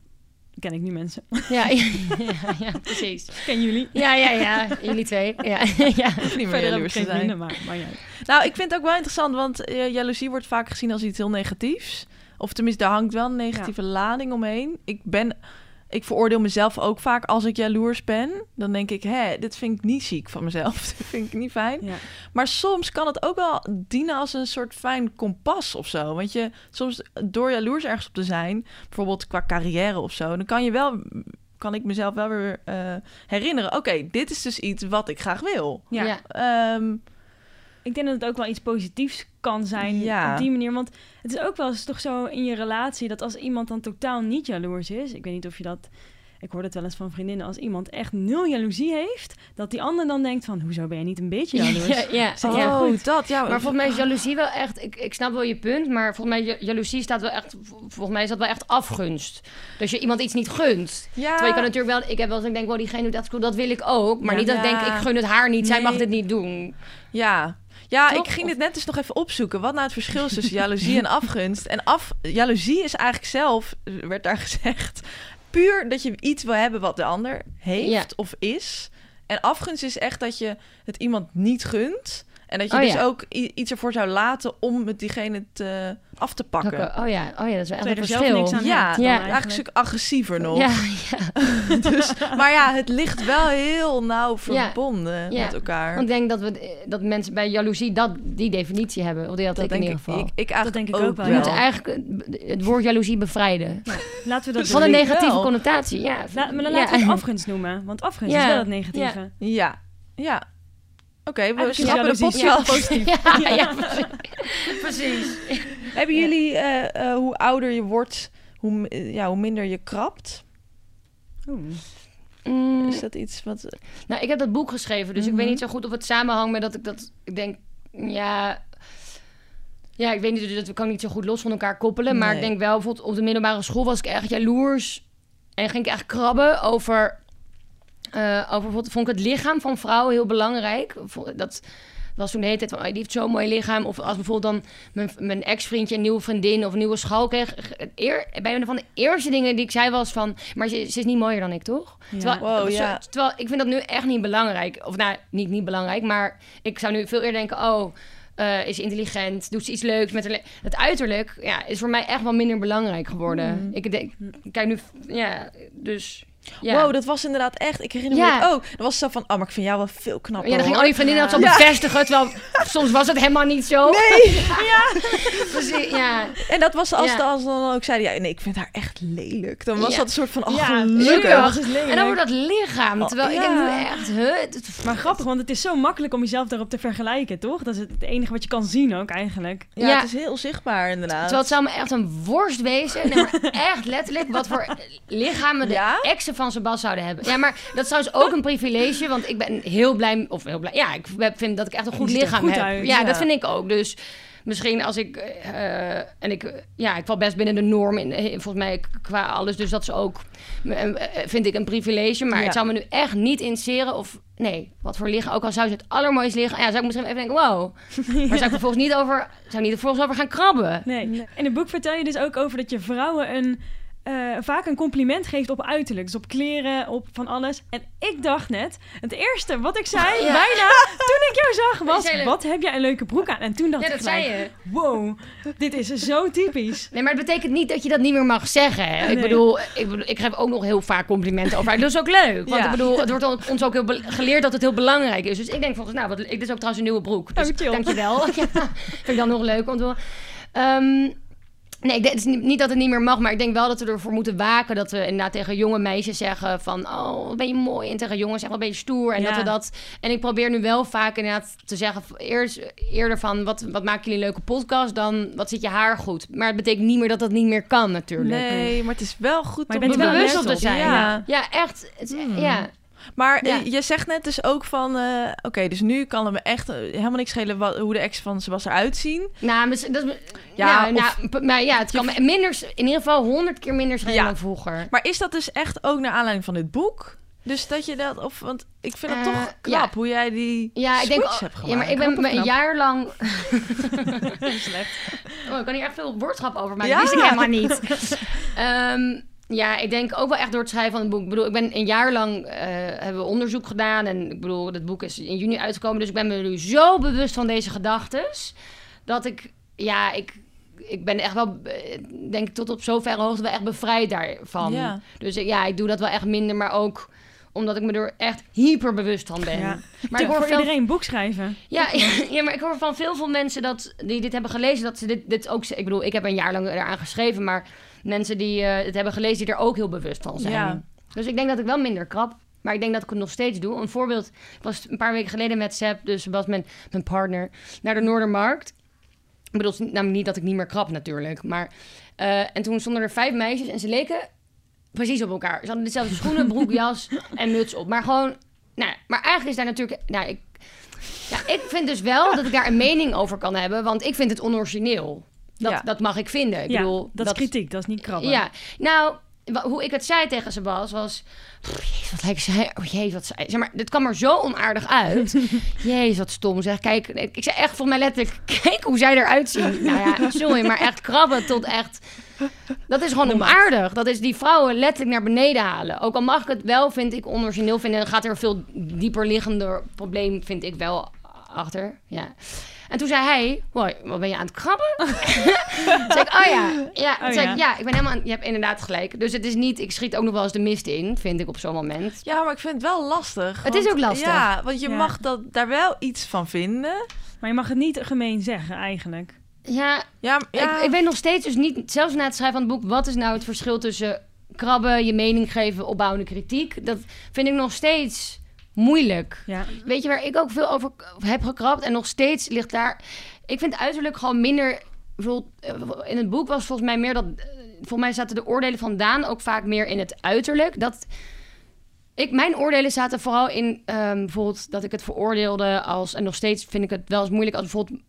ken ik nu mensen. Ja, ja, ja, ja, precies. ken jullie. Ja, ja, ja. Jullie twee. Ja, ja. Niet meer jaloers te zijn. maar, maar ja. Nou, ik vind het ook wel interessant, want eh, jaloezie wordt vaak gezien als iets heel negatiefs. Of tenminste, daar hangt wel een negatieve lading omheen. Ik ben, ik veroordeel mezelf ook vaak als ik jaloers ben. Dan denk ik, hè, dit vind ik niet ziek van mezelf. dit vind ik niet fijn. ja. Maar soms kan het ook wel dienen als een soort fijn kompas of zo. Want je soms door jaloers ergens op te zijn, bijvoorbeeld qua carrière of zo, dan kan je wel, kan ik mezelf wel weer eh, herinneren. Oké, dit is dus iets wat ik graag wil. Ja. Ja. Ik denk dat het ook wel iets positiefs kan zijn Ja. op die manier. Want het is ook wel eens toch zo in je relatie... dat als iemand dan totaal niet jaloers is... ik weet niet of je dat... Ik hoor het wel eens van vriendinnen. Als iemand echt nul jaloezie heeft... dat die ander dan denkt van... hoezo ben je niet een beetje jaloers? Ja, je ja. oh, goed? dat, ja. Maar volgens mij is jaloezie wel echt... Ik, ik snap wel je punt, maar volgens mij... ja- Jaloezie staat wel echt... Volgens mij is dat wel echt afgunst. Dus je iemand iets niet gunt. ja, Terwijl je kan natuurlijk wel... Ik heb wel eens ik denk, wow, diegene doet dat cool, dat wil ik ook. Maar Ja. niet dat ik denk, ik gun het haar niet. Zij Nee. mag dit niet doen. ja. Ja, Toch? ik ging dit net dus nog even opzoeken. Wat nou het verschil is tussen jaloezie en afgunst. En af, jaloezie is eigenlijk zelf, werd daar gezegd, puur dat je iets wil hebben wat de ander heeft Ja. of is. En afgunst is echt dat je het iemand niet gunt. En dat je Oh, dus ja. ook iets ervoor zou laten om het diegene te, af te pakken. Oké, Oh ja, oh ja, dat is wel echt een er zelf verschil. niks aan Ja, Ja. Eigenlijk een stuk agressiever nog. Ja, ja. Dus, maar ja, het ligt wel heel nauw verbonden Ja. met elkaar. Want ik denk dat, we, dat mensen bij jaloezie dat, die definitie hebben. Of die had dat ik in ieder geval. ik, ik eigenlijk denk ik ook, ook wel, we moeten eigenlijk het woord jaloezie bevrijden. Laten we dat Van een negatieve wel. connotatie, ja. La- maar dan ja. laten we het afgunst noemen. Want afgunst Ja. is wel het negatieve. Ja, ja. Oké, we is schrappen de podcast. positief. Ja, ja, precies. precies. Hebben jullie, eh, eh, hoe ouder je wordt, hoe, eh, ja, hoe minder je krabt? Oeh. Mm, Is dat iets wat... Nou, ik heb dat boek geschreven, dus ik Mhm. weet niet zo goed of het samenhangt met dat ik dat... Ik denk, ja... Ja, ik weet niet, dat kan ik niet zo goed los van elkaar koppelen. Maar ik denk wel, bijvoorbeeld op de middelbare school was ik echt jaloers. En ging ik echt krabben over... eh, over bijvoorbeeld, vond ik het lichaam van vrouwen heel belangrijk. Dat was toen de hele tijd van, oh, die heeft zo'n mooi lichaam. Of als bijvoorbeeld dan mijn, mijn ex-vriendje een nieuwe vriendin of een nieuwe school kreeg. Eer, bij een van de eerste dingen die ik zei was van... Maar ze, ze is niet mooier dan ik, toch? Ja. Terwijl, Wow, zo- ja. terwijl ik vind dat nu echt niet belangrijk. Of nou, niet niet belangrijk, maar ik zou nu veel eerder denken... oh, eh, is intelligent, doet ze iets leuks met le- Het uiterlijk ja, is voor mij echt wel minder belangrijk geworden. Mhm. Ik denk, kijk nu, ja, dus... Ja. Wow, dat was inderdaad echt... Ik herinner me Ja. het ook. Dat was zo van, oh, maar ik vind jou wel veel knapper, ja, dan ging al je vriendinnen dat zo Ja. bevestigen, terwijl soms was het helemaal niet zo. Nee! Precies, ja. En dat was als, Ja. de, als dan ook zeiden, ja, nee, ik vind haar echt lelijk. Dan was Ja. dat een soort van, oh, Ja, gelukkig. En over dat lichaam, Oh, terwijl ik ja. denk echt, huh? Maar grappig, want het is zo makkelijk om jezelf daarop te vergelijken, toch? Dat is het enige wat je kan zien ook eigenlijk. Ja, Ja. het is heel zichtbaar inderdaad. Terwijl het zou me echt een worst wezen. Nee, maar echt letterlijk wat voor lichamen de Ja? Van Sebas zouden hebben. Ja, maar dat is trouwens ook een privilege. Want ik ben heel blij... Of heel blij... Ja, ik vind dat ik echt een goed lichaam goed heb. uit. Ja, Ja. dat vind ik ook. Dus misschien als ik... eh, en ik... Ja, ik val best binnen de norm. In, eh, volgens mij qua alles. Dus dat is ook... eh, Vind ik een privilege. Maar Ja. het zou me nu echt niet interesseren of... Nee, wat voor lichaam. Ook al zou ze het allermooiste liggen. Ja, zou ik misschien even denken, wow. Maar zou ik er vervolgens niet over... Zou ik niet er vervolgens over gaan krabben? Nee. In het boek vertel je dus ook over dat je vrouwen een, eh, vaak een compliment geeft op uiterlijk. Dus op kleren, op van alles. En ik dacht net, het eerste wat ik zei, Ja. bijna toen ik jou zag, was... zei Wat heb jij een leuke broek aan? En toen dacht Ja, ik dat zei gelijk, je. wow, dit is zo typisch. Nee, maar het betekent niet dat je dat niet meer mag zeggen. Hè? Ik, bedoel, ik bedoel, ik geef ook nog heel vaak complimenten over. Dat is ook leuk. Want Ja. ik bedoel, het wordt on- ons ook heel geleerd dat het heel belangrijk is. Dus ik denk volgens nou, wat, ik, dit is ook trouwens een nieuwe broek. Dus Oh, dankjewel. ja, vind ik dan nog leuk om te horen. Nee, ik denk, het is niet, niet dat het niet meer mag, maar ik denk wel dat we ervoor moeten waken. Dat we inderdaad tegen jonge meisjes zeggen van... oh, wat ben je mooi. En tegen jongens zeggen, wat ben je stoer. En Ja. dat we dat... En ik probeer nu wel vaak inderdaad te zeggen... Eerst, eerder van, wat, wat maken jullie een leuke podcast... dan wat zit je haar goed. Maar het betekent niet meer dat dat niet meer kan natuurlijk. Nee, maar het is wel goed Maar om bewust op te zijn. Ja. Ja, echt. Het, Hmm. Ja. Maar Ja. je zegt net dus ook van... eh, Oké, dus nu kan het me echt eh, helemaal niks schelen wat, hoe de ex van ze was eruit zien. Nou, mis- dat, Ja, nou, nou, maar ja, het kan me minder, in ieder geval honderd keer minder schelen Ja. dan vroeger. Maar is dat dus echt ook naar aanleiding van dit boek? Dus dat je dat... Of, want ik vind het Eh, toch knap ja. hoe jij die Ja, ik denk, hebt gemaakt. ja, maar ik ben me een jaar lang. Slecht. Oh, ik kan hier echt veel woordschap over maken. Ja. Dat wist ik helemaal niet. Ehm, ja, ik denk ook wel echt door het schrijven van het boek. Ik bedoel, ik ben een jaar lang eh, hebben we onderzoek gedaan. En ik bedoel, het boek is in juni uitgekomen. Dus ik ben me nu zo bewust van deze gedachtes. Dat ik, ja, ik, ik ben echt wel, eh, denk ik, tot op zoverre hoogte wel echt bevrijd daarvan. Ja. Dus ja, ik doe dat wel echt minder. Maar ook omdat ik me er echt hyper bewust van ben. Ja. Maar ik hoor voor veel iedereen een boek schrijven. ja, ja, maar ik hoor van veel, veel mensen dat, die dit hebben gelezen, dat ze dit, dit ook... Ik bedoel, ik heb een jaar lang eraan geschreven, maar mensen die eh, het hebben gelezen, die er ook heel bewust van zijn. Ja. Dus ik denk dat ik wel minder krap, maar ik denk dat ik het nog steeds doe. Een voorbeeld, ik was een paar weken geleden met Seb, dus was mijn, mijn partner, naar de Noordermarkt. Ik bedoel, namelijk niet dat ik niet meer krap natuurlijk, maar... eh, en toen stonden er vijf meisjes en ze leken precies op elkaar. Ze hadden dezelfde schoenen, broek, jas en muts op. Maar gewoon... Nou, maar eigenlijk is daar natuurlijk... Nou, ik, ja, ik vind dus wel dat ik daar een mening over kan hebben, want ik vind het onorigineel. Dat, Ja. dat mag ik vinden. Ik ja, bedoel, dat is kritiek, dat is niet krabben. Ja, nou, hoe ik het zei tegen Sebas was... Jezus, wat lijkt zij... Oh jezus, wat zei... Zeg maar, dit kwam er zo onaardig uit. Jezus, wat stom zeg. Kijk, ik zei echt volgens mij letterlijk... Kijk hoe zij eruit zien. Nou ja, sorry, maar echt krabben tot echt... Dat is gewoon onaardig. Dat is die vrouwen letterlijk naar beneden halen. Ook al mag ik het wel, vind ik, onorigineel vinden... dan gaat er een veel dieper liggender probleem, vind ik wel, achter. Ja. En toen zei hij, "Hoi, wat ben je aan het krabben? Toen zei ik, oh ja. Ja, Oh zei ja. ik, ja, ik ben helemaal aan... Je hebt inderdaad gelijk. Dus het is niet... Ik schiet ook nog wel eens de mist in, vind ik op zo'n moment. Ja, maar ik vind het wel lastig. Het is ook lastig. Ja, want je Ja. mag dat, daar wel iets van vinden. Maar je mag het niet gemeen zeggen, eigenlijk. Ja, Ja, ja. Ik, ik weet nog steeds dus niet... Zelfs na het schrijven van het boek... Wat is nou het verschil tussen krabben, je mening geven, opbouwende kritiek? Dat vind ik nog steeds moeilijk. Ja. Weet je waar ik ook veel over heb gekrapt en nog steeds ligt daar. Ik vind uiterlijk gewoon minder. Eh, in het boek was volgens mij meer dat. eh, Volgens mij zaten de oordelen van Daan ook vaak meer in het uiterlijk. Dat. Ik, mijn oordelen zaten vooral in ehm, bijvoorbeeld dat ik het veroordeelde als. En nog steeds vind ik het wel eens moeilijk als bijvoorbeeld.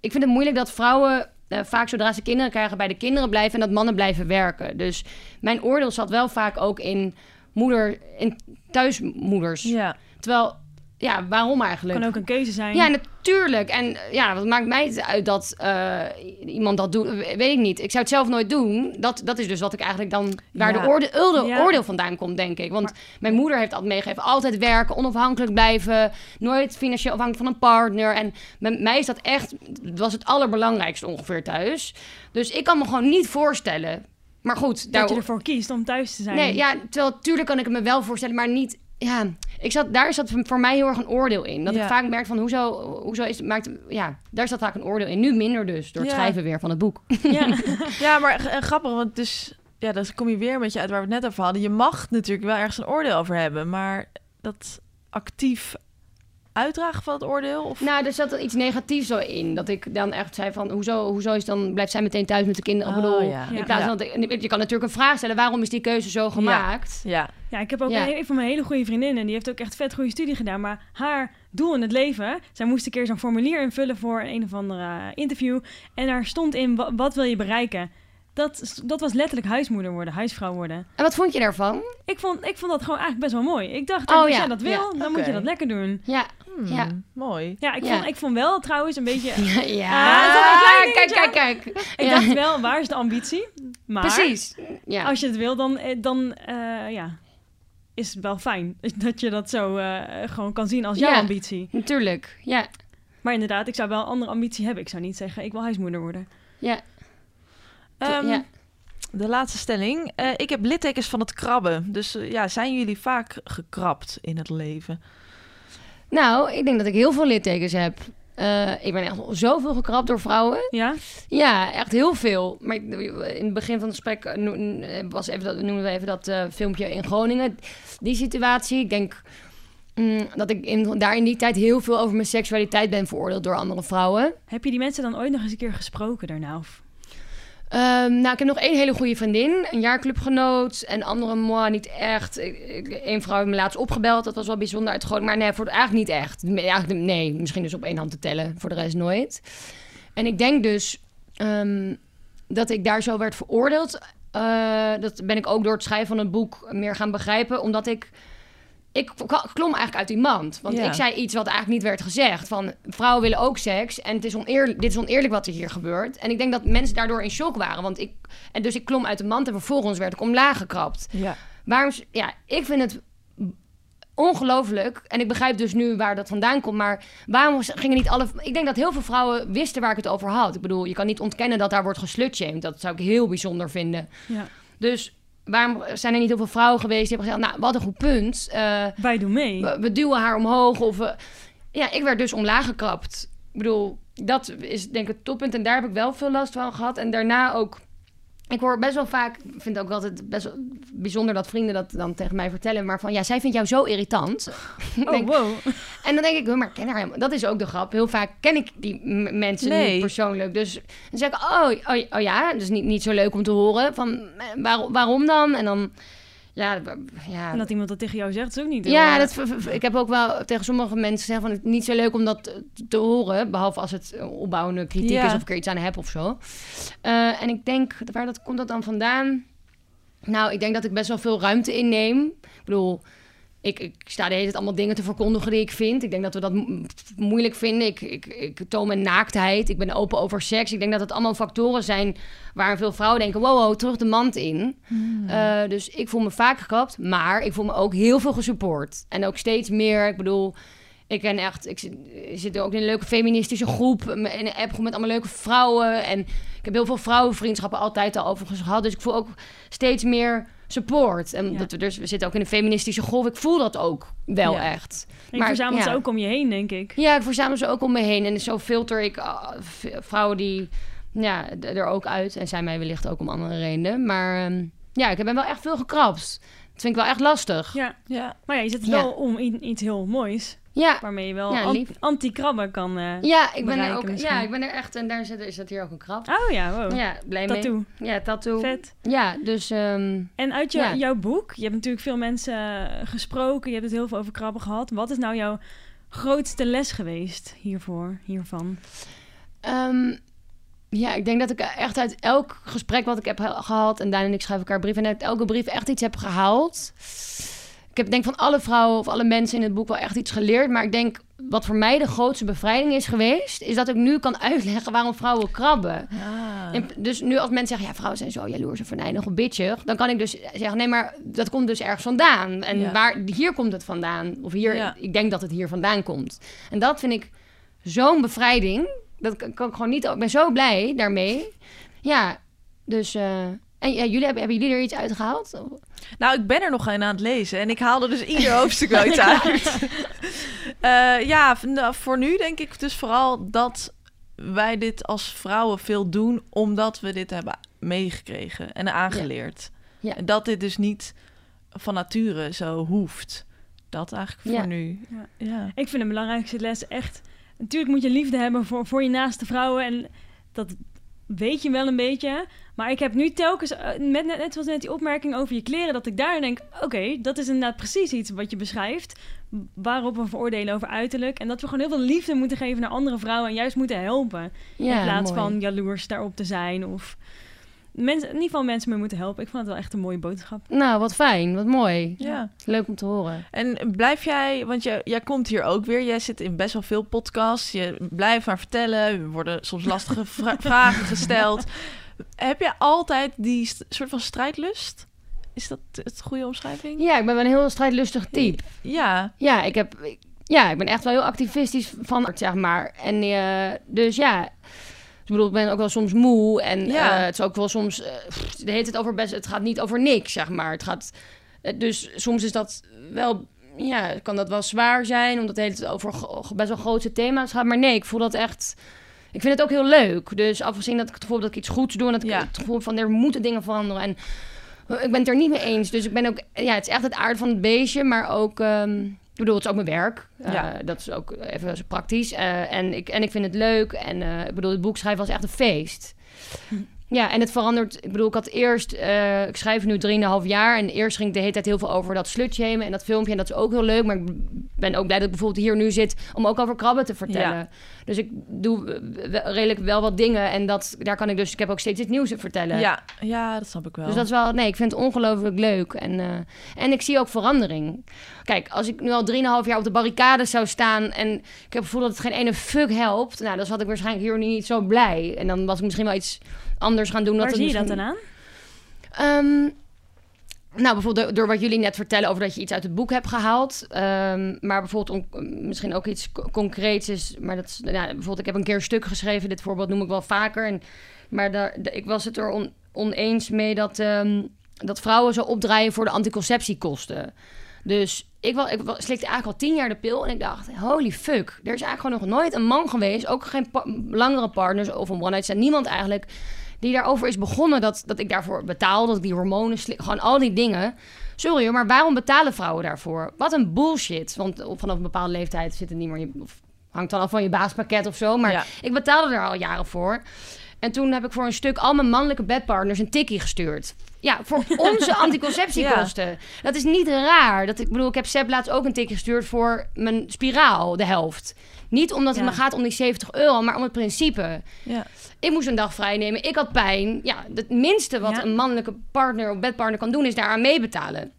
Ik vind het moeilijk dat vrouwen eh, vaak zodra ze kinderen krijgen bij de kinderen blijven en dat mannen blijven werken. Dus mijn oordeel zat wel vaak ook in moeder, in thuismoeders. Ja. Terwijl, ja, waarom eigenlijk? Kan ook een keuze zijn. Ja, natuurlijk. En ja, wat maakt mij het uit dat eh, iemand dat doet? We- Weet ik niet. Ik zou het zelf nooit doen. Dat, dat is dus wat ik eigenlijk dan... Waar Ja. de oorde, oordeel, Ja. oordeel vandaan komt, denk ik. Want mijn moeder heeft altijd meegegeven... altijd werken, onafhankelijk blijven... nooit financieel afhankelijk van een partner. En bij mij is dat echt... was het allerbelangrijkste ongeveer thuis. Dus ik kan me gewoon niet voorstellen... Maar goed, Dat daar, je ervoor kiest om thuis te zijn. Nee, ja, terwijl tuurlijk kan ik het me wel voorstellen, maar niet. Ja, ik zat, daar zat voor mij heel erg een oordeel in. Dat Ja. ik vaak merk van hoezo, hoezo is maakt, ja, daar zat vaak een oordeel in. Nu minder dus, door het Ja. schrijven weer van het boek. Ja. Ja, maar en grappig, want dus, ja, dan kom je weer een beetje uit waar we het net over hadden. Je mag natuurlijk wel ergens een oordeel over hebben, maar dat actief uitdragen van het oordeel? Of... Nou, er zat iets negatiefs zo in. Dat ik dan echt zei van, hoezo, hoezo is dan, blijft zij meteen thuis met de kinderen? ik Oh, bedoel, ja. in Ja. plaats van, je kan natuurlijk een vraag stellen, waarom is die keuze zo gemaakt? Ja, Ja, ik heb ook Ja. een, een van mijn hele goede vriendinnen. Die heeft ook echt vet goede studie gedaan. Maar haar doel in het leven... Zij moest een keer zo'n formulier invullen voor een of ander eh, interview. En daar stond in, wa- wat wil je bereiken? Dat, dat was letterlijk huismoeder worden, huisvrouw worden. En wat vond je daarvan? Ik vond, ik vond dat gewoon eigenlijk best wel mooi. Ik dacht, Oh, als ja. jij dat wil, Ja. dan moet je dat lekker doen. Ja, Hmm, Ja. mooi. Ja, ik, Ja. Vond, ik vond wel trouwens een beetje... ja, Ah, kijk, kijk, kijk. Ik Ja. dacht wel, waar is de ambitie? Maar Precies. Ja. als je het wil, dan, eh, dan eh, ja, is het wel fijn dat je dat zo eh, gewoon kan zien als jouw Ja. ambitie. Natuurlijk, ja. Maar inderdaad, ik zou wel een andere ambitie hebben. Ik zou niet zeggen, ik wil huismoeder worden. Ja. Ehm, ja. De laatste stelling. Eh, ik heb littekens van het krabben. Dus eh, ja, zijn jullie vaak gekrabt in het leven? Nou, ik denk dat ik heel veel littekens heb. Eh, ik ben echt zoveel gekrapt door vrouwen. Ja? Ja, echt heel veel. Maar in het begin van het gesprek was even dat, noemden we even dat eh, filmpje in Groningen. Die situatie. Ik denk mm, dat ik in, daar in die tijd heel veel over mijn seksualiteit ben veroordeeld door andere vrouwen. Heb je die mensen dan ooit nog eens een keer gesproken daarna? Of? Ehm, nou, ik heb nog één hele goede vriendin, een jaarclubgenoot. En andere, moi, niet echt. Eén vrouw heeft me laatst opgebeld, dat was wel bijzonder uit Groningen. Maar nee, voor, eigenlijk niet echt. Eigenlijk, nee, misschien dus op één hand te tellen, voor de rest nooit. En ik denk dus ehm, dat ik daar zo werd veroordeeld. Eh, dat ben ik ook door het schrijven van het boek meer gaan begrijpen. Omdat ik... Ik klom eigenlijk uit die mand. Want Ja. ik zei iets wat eigenlijk niet werd gezegd. Van vrouwen willen ook seks. En het is oneerlijk, dit is oneerlijk wat er hier gebeurt. En ik denk dat mensen daardoor in shock waren. Want ik, en dus ik klom uit de mand en vervolgens werd ik omlaag gekrapt. Ja. Waarom, ja, ik vind het ongelooflijk. En ik begrijp dus nu waar dat vandaan komt. Maar waarom gingen niet alle... Ik denk dat heel veel vrouwen wisten waar ik het over had. Ik bedoel, je kan niet ontkennen dat daar wordt geslutshamed. Dat zou ik heel bijzonder vinden. Ja. Dus waarom zijn er niet heel veel vrouwen geweest die hebben gezegd... Nou, wat een goed punt. Eh, Wij doen mee. we, we duwen haar omhoog. Of ja, ik werd dus omlaag gekrapt. Ik bedoel, dat is denk ik het toppunt. En daar heb ik wel veel last van gehad. En daarna ook... Ik hoor best wel vaak, ik vind het ook altijd best wel bijzonder dat vrienden dat dan tegen mij vertellen. Maar van, ja, zij vindt jou zo irritant. Oh, denk- wow. en dan denk ik, "Huh, maar ken haar helemaal. Dat is ook de grap. Heel vaak ken ik die mensen Nee. niet persoonlijk. Dus dan zeg ik, oh, oh, oh ja, dus niet, niet zo leuk om te horen. Van, eh, waarom, waarom dan? En dan, ja, ja En dat iemand dat tegen jou zegt, is ook niet heel, ja, dat, ik heb ook wel tegen sommige mensen gezegd van het niet zo leuk om dat te, horen, behalve als het opbouwende kritiek Ja. is of ik er iets aan heb of zo. Eh, en ik denk, waar dat, komt dat dan vandaan? Nou, ik denk dat ik best wel veel ruimte inneem. Ik bedoel, ik, ik sta de hele tijd allemaal dingen te verkondigen die ik vind. Ik denk dat we dat mo- moeilijk vinden. Ik, ik, ik toon mijn naaktheid. Ik ben open over seks. Ik denk dat het allemaal factoren zijn waar veel vrouwen denken... wow, wow terug de mand in. Eh, dus ik voel me vaak gekapt, maar ik voel me ook heel veel gesupport. En ook steeds meer. Ik bedoel, ik ken echt, ik zit, ik zit ook in een leuke feministische groep, in een appgroep met allemaal leuke vrouwen. En ik heb heel veel vrouwenvriendschappen altijd al overigens gehad. Dus ik voel ook steeds meer support. En Ja. dat we, dus, we zitten ook in een feministische golf. Ik voel dat ook wel Ja. echt. En je verzamelt ja. ze ook om je heen, denk ik. Ja, ik verzamel ze ook om me heen. En zo filter ik ah, vrouwen die ja, er ook uit. En zijn mij wellicht ook om andere redenen. Maar ehm, ja, ik ben wel echt veel gekrapt. Dat vind ik wel echt lastig. Ja, Ja. maar ja, je Ja. wel om in iets heel moois. Ja, Waarmee je wel Ja, anti-krabben kan... eh, ja ik ben er ook. misschien. Ja, ik ben er echt. En daar zit, is dat hier ook een krab. Oh ja, wow. Ja, blij mee. Tattoo. Ja, tattoo. Vet. Ja, dus ehm, En uit jou- Ja. jouw boek, je hebt natuurlijk veel mensen eh, gesproken, je hebt het heel veel over krabben gehad. Wat is nou jouw grootste les geweest hiervoor, hiervan? Ehm, ja, ik denk dat ik echt uit elk gesprek wat ik heb ge- gehad... en Daan en ik schrijven elkaar brieven... en uit elke brief echt iets heb gehaald. Ik heb denk van alle vrouwen of alle mensen in het boek wel echt iets geleerd... maar ik denk wat voor mij de grootste bevrijding is geweest... is dat ik nu kan uitleggen waarom vrouwen krabben. Ah. En dus nu als mensen zeggen, ja, vrouwen zijn zo jaloers en venijnig of bitchig... dan kan ik dus zeggen, nee, maar dat komt dus ergens vandaan. En Ja. waar, hier komt het vandaan. Of hier, Ja. ik denk dat het hier vandaan komt. En dat vind ik zo'n bevrijding. Dat kan, kan ik gewoon niet... Ik ben zo blij daarmee. Ja, dus... eh, en ja, jullie, hebben, hebben jullie er iets uitgehaald? Nou, ik ben er nog een aan het lezen en ik haalde dus ieder hoofdstuk wel iets uit. Eh, ja, v- nou, voor nu denk ik dus vooral dat wij dit als vrouwen veel doen omdat we dit hebben meegekregen en aangeleerd. Ja. En dat dit dus niet van nature zo hoeft. Dat eigenlijk voor Ja. nu. Ja. Ja. Ik vind de belangrijkste les echt... Natuurlijk moet je liefde hebben voor, voor je naaste vrouwen en dat weet je wel een beetje. Maar ik heb nu telkens, eh, met, net, net zoals net die opmerking over je kleren, dat ik daar denk, oké, dat is inderdaad precies iets wat je beschrijft. Waarop we veroordelen over uiterlijk. En dat we gewoon heel veel liefde moeten geven naar andere vrouwen en juist moeten helpen. Ja, in plaats mooi. van jaloers daarop te zijn of... Mensen, in ieder geval mensen mee moeten helpen. Ik vond het wel echt een mooie boodschap. Nou, wat fijn, wat mooi. ja. Leuk om te horen. En blijf jij, want jij, jij komt hier ook weer. Jij zit in best wel veel podcasts. Je blijft maar vertellen. Er worden soms lastige vra- vragen gesteld. Heb je altijd die soort van strijdlust? Is dat het goede omschrijving? Ja, ik ben wel een heel strijdlustig type. Ja, Ja, ik heb... ik- Ja, ik ben echt wel heel activistisch van, zeg maar. En eh, dus ja... Ik bedoel, ik ben ook wel soms moe. En Ja. eh, het is ook wel soms... eh, pff, de heet het over best... Het gaat niet over niks, zeg maar. Het gaat... eh, dus soms is dat wel... Ja, kan dat wel zwaar zijn. Omdat het hele tijd over best wel grote thema's gaat. Maar nee, ik voel dat echt... Ik vind het ook heel leuk. Dus afgezien dat ik het gevoel heb dat ik iets goeds doe... en dat ik Ja. het gevoel van er moeten dingen veranderen. En ik ben het er niet mee eens. Dus ik ben ook... Ja, het is echt het aard van het beestje. Maar ook... ehm, ik bedoel, het is ook mijn werk. Eh, Ja. Dat is ook even praktisch. Eh, en, ik, en ik vind het leuk. En eh, ik bedoel, het boek schrijven was echt een feest. Ja, en het verandert. Ik bedoel, ik had eerst... eh, ik schrijf nu 3,5 jaar. En eerst ging ik de hele tijd heel veel over dat slutshamen en dat filmpje. En dat is ook heel leuk. Maar ik ben ook blij dat ik bijvoorbeeld hier nu zit... om ook over krabben te vertellen. Ja. Dus ik doe redelijk wel wat dingen. En dat, daar kan ik dus... Ik heb ook steeds iets nieuws te vertellen. ja, ja, dat snap ik wel. Dus dat is wel, nee, ik vind het ongelooflijk leuk. En, eh, en ik zie ook verandering. Kijk, als ik nu al 3,5 jaar op de barricade zou staan en ik heb het gevoel dat het geen ene fuck helpt, nou, dan zat ik waarschijnlijk hier niet zo blij. En dan was ik misschien wel iets anders gaan doen. Waar het zie je dat dan aan? Ehm, nou, bijvoorbeeld door, door wat jullie net vertellen over dat je iets uit het boek hebt gehaald. Ehm, maar bijvoorbeeld on- misschien ook iets co- concreets is. Maar dat is, nou, bijvoorbeeld, ik heb een keer een stuk geschreven. Dit voorbeeld noem ik wel vaker. En, maar daar, ik was het er on- oneens mee dat, ehm, dat vrouwen zo opdraaien voor de anticonceptiekosten. Dus ik, wel, ik slikte eigenlijk al tien jaar de pil. En ik dacht, holy fuck. Er is eigenlijk gewoon nog nooit een man geweest. Ook geen pa- langere partners of een one-night stand. Niemand eigenlijk die daarover is begonnen dat, dat ik daarvoor betaal, dat ik die hormonen slik, gewoon al die dingen. Sorry hoor, maar waarom betalen vrouwen daarvoor? Wat een bullshit. Want vanaf een bepaalde leeftijd zit het niet meer, je- of hangt dan af van je baaspakket of zo. Maar Ja. ik betaalde er al jaren voor. En toen heb ik voor een stuk al mijn mannelijke bedpartners een tikkie gestuurd. Ja, voor onze anticonceptiekosten. Dat is niet raar. Dat, ik bedoel, ik heb Seb laatst ook een tikkie gestuurd voor mijn spiraal, de helft. Niet omdat het Ja. me gaat om die 70 euro, maar om het principe. Ja. Ik moest een dag vrij nemen. Ik had pijn. Ja, het minste wat Ja. een mannelijke partner of bedpartner kan doen, is daaraan meebetalen.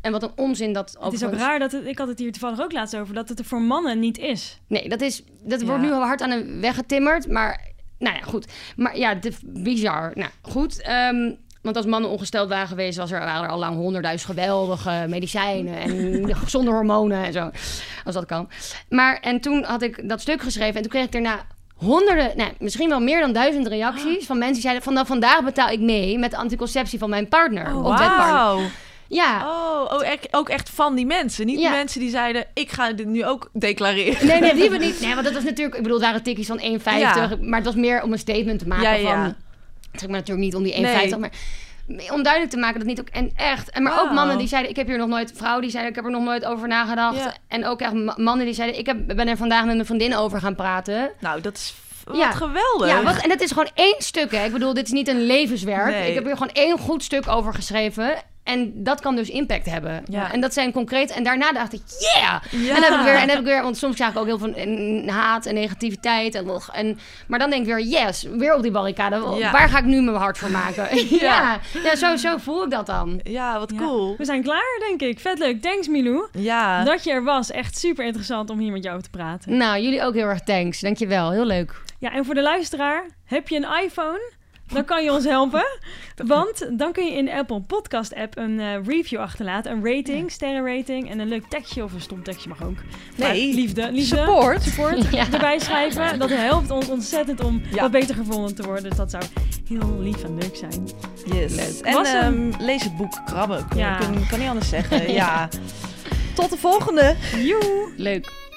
En wat een onzin dat Het is ook raar dat het, ik had het hier toevallig ook laatst over, dat het er voor mannen niet is. Nee, dat, is, dat wordt nu al hard aan de weg getimmerd. Maar, nou ja, goed. Maar ja, is bizar. Nou, goed. ehm, want als mannen ongesteld waren geweest, was er, waren er al lang honderdduizend geweldige medicijnen en gezonde hormonen en zo. Als dat kan. Maar, en toen had ik dat stuk geschreven en toen kreeg ik daarna honderden, misschien wel meer dan duizend reacties van mensen die zeiden van nou, vandaag betaal ik mee met de anticonceptie van mijn partner. Oh, of. Wauw. Ja. Oh, oh echt, ook echt van die mensen. Niet Ja. de mensen die zeiden, ik ga dit nu ook declareren. Nee, nee, die niet. Nee, want dat was natuurlijk. Ik bedoel, het waren tikkies van 1,50. Ja. Maar het was meer om een statement te maken Ja, ja. van. Het ging me natuurlijk niet om die 1,50. Nee. Maar om duidelijk te maken dat niet ook... En echt, en maar ook mannen die zeiden... Ik heb hier nog nooit... Vrouwen die zeiden, ik heb er nog nooit over nagedacht. Ja. En ook echt ma- mannen die zeiden... Ik heb, ben er vandaag met mijn vriendin over gaan praten. Nou, dat is wat Ja. geweldig. Ja, wat, en het is gewoon één stuk. Hè. Ik bedoel, dit is niet een levenswerk. Nee. Ik heb hier gewoon één goed stuk over geschreven. En dat kan dus impact hebben. Ja. En dat zijn concreet. En daarna dacht ik, yeah! Ja. En dan heb ik weer, en heb ik weer, want soms krijg ik ook heel veel haat en negativiteit. En, en, maar dan denk ik weer, yes, weer op die barricade. Ja. Waar ga ik nu mijn hart voor maken? ja, ja zo, zo voel ik dat dan. Ja, wat Ja. cool. We zijn klaar, denk ik. Vet leuk. Thanks, Milou. Ja. Dat je er was. Echt super interessant om hier met jou over te praten. Nou, jullie ook heel erg thanks. Dankjewel, heel leuk. Ja, en voor de luisteraar, heb je een iPhone? Dan kan je ons helpen. Want dan kun je in de Apple Podcast app een eh, review achterlaten. Een rating, sterrenrating en een leuk tekstje of een stom tekstje mag ook. Maar Nee. liefde, liefde. Support. Support Ja. erbij schrijven. Dat helpt ons ontzettend om Ja. wat beter gevonden te worden. Dus dat zou heel lief en leuk zijn. Yes. En ehm, lees het boek Krabben. Ja. kan, kan niet anders zeggen. ja. Tot de volgende. Joe! Leuk.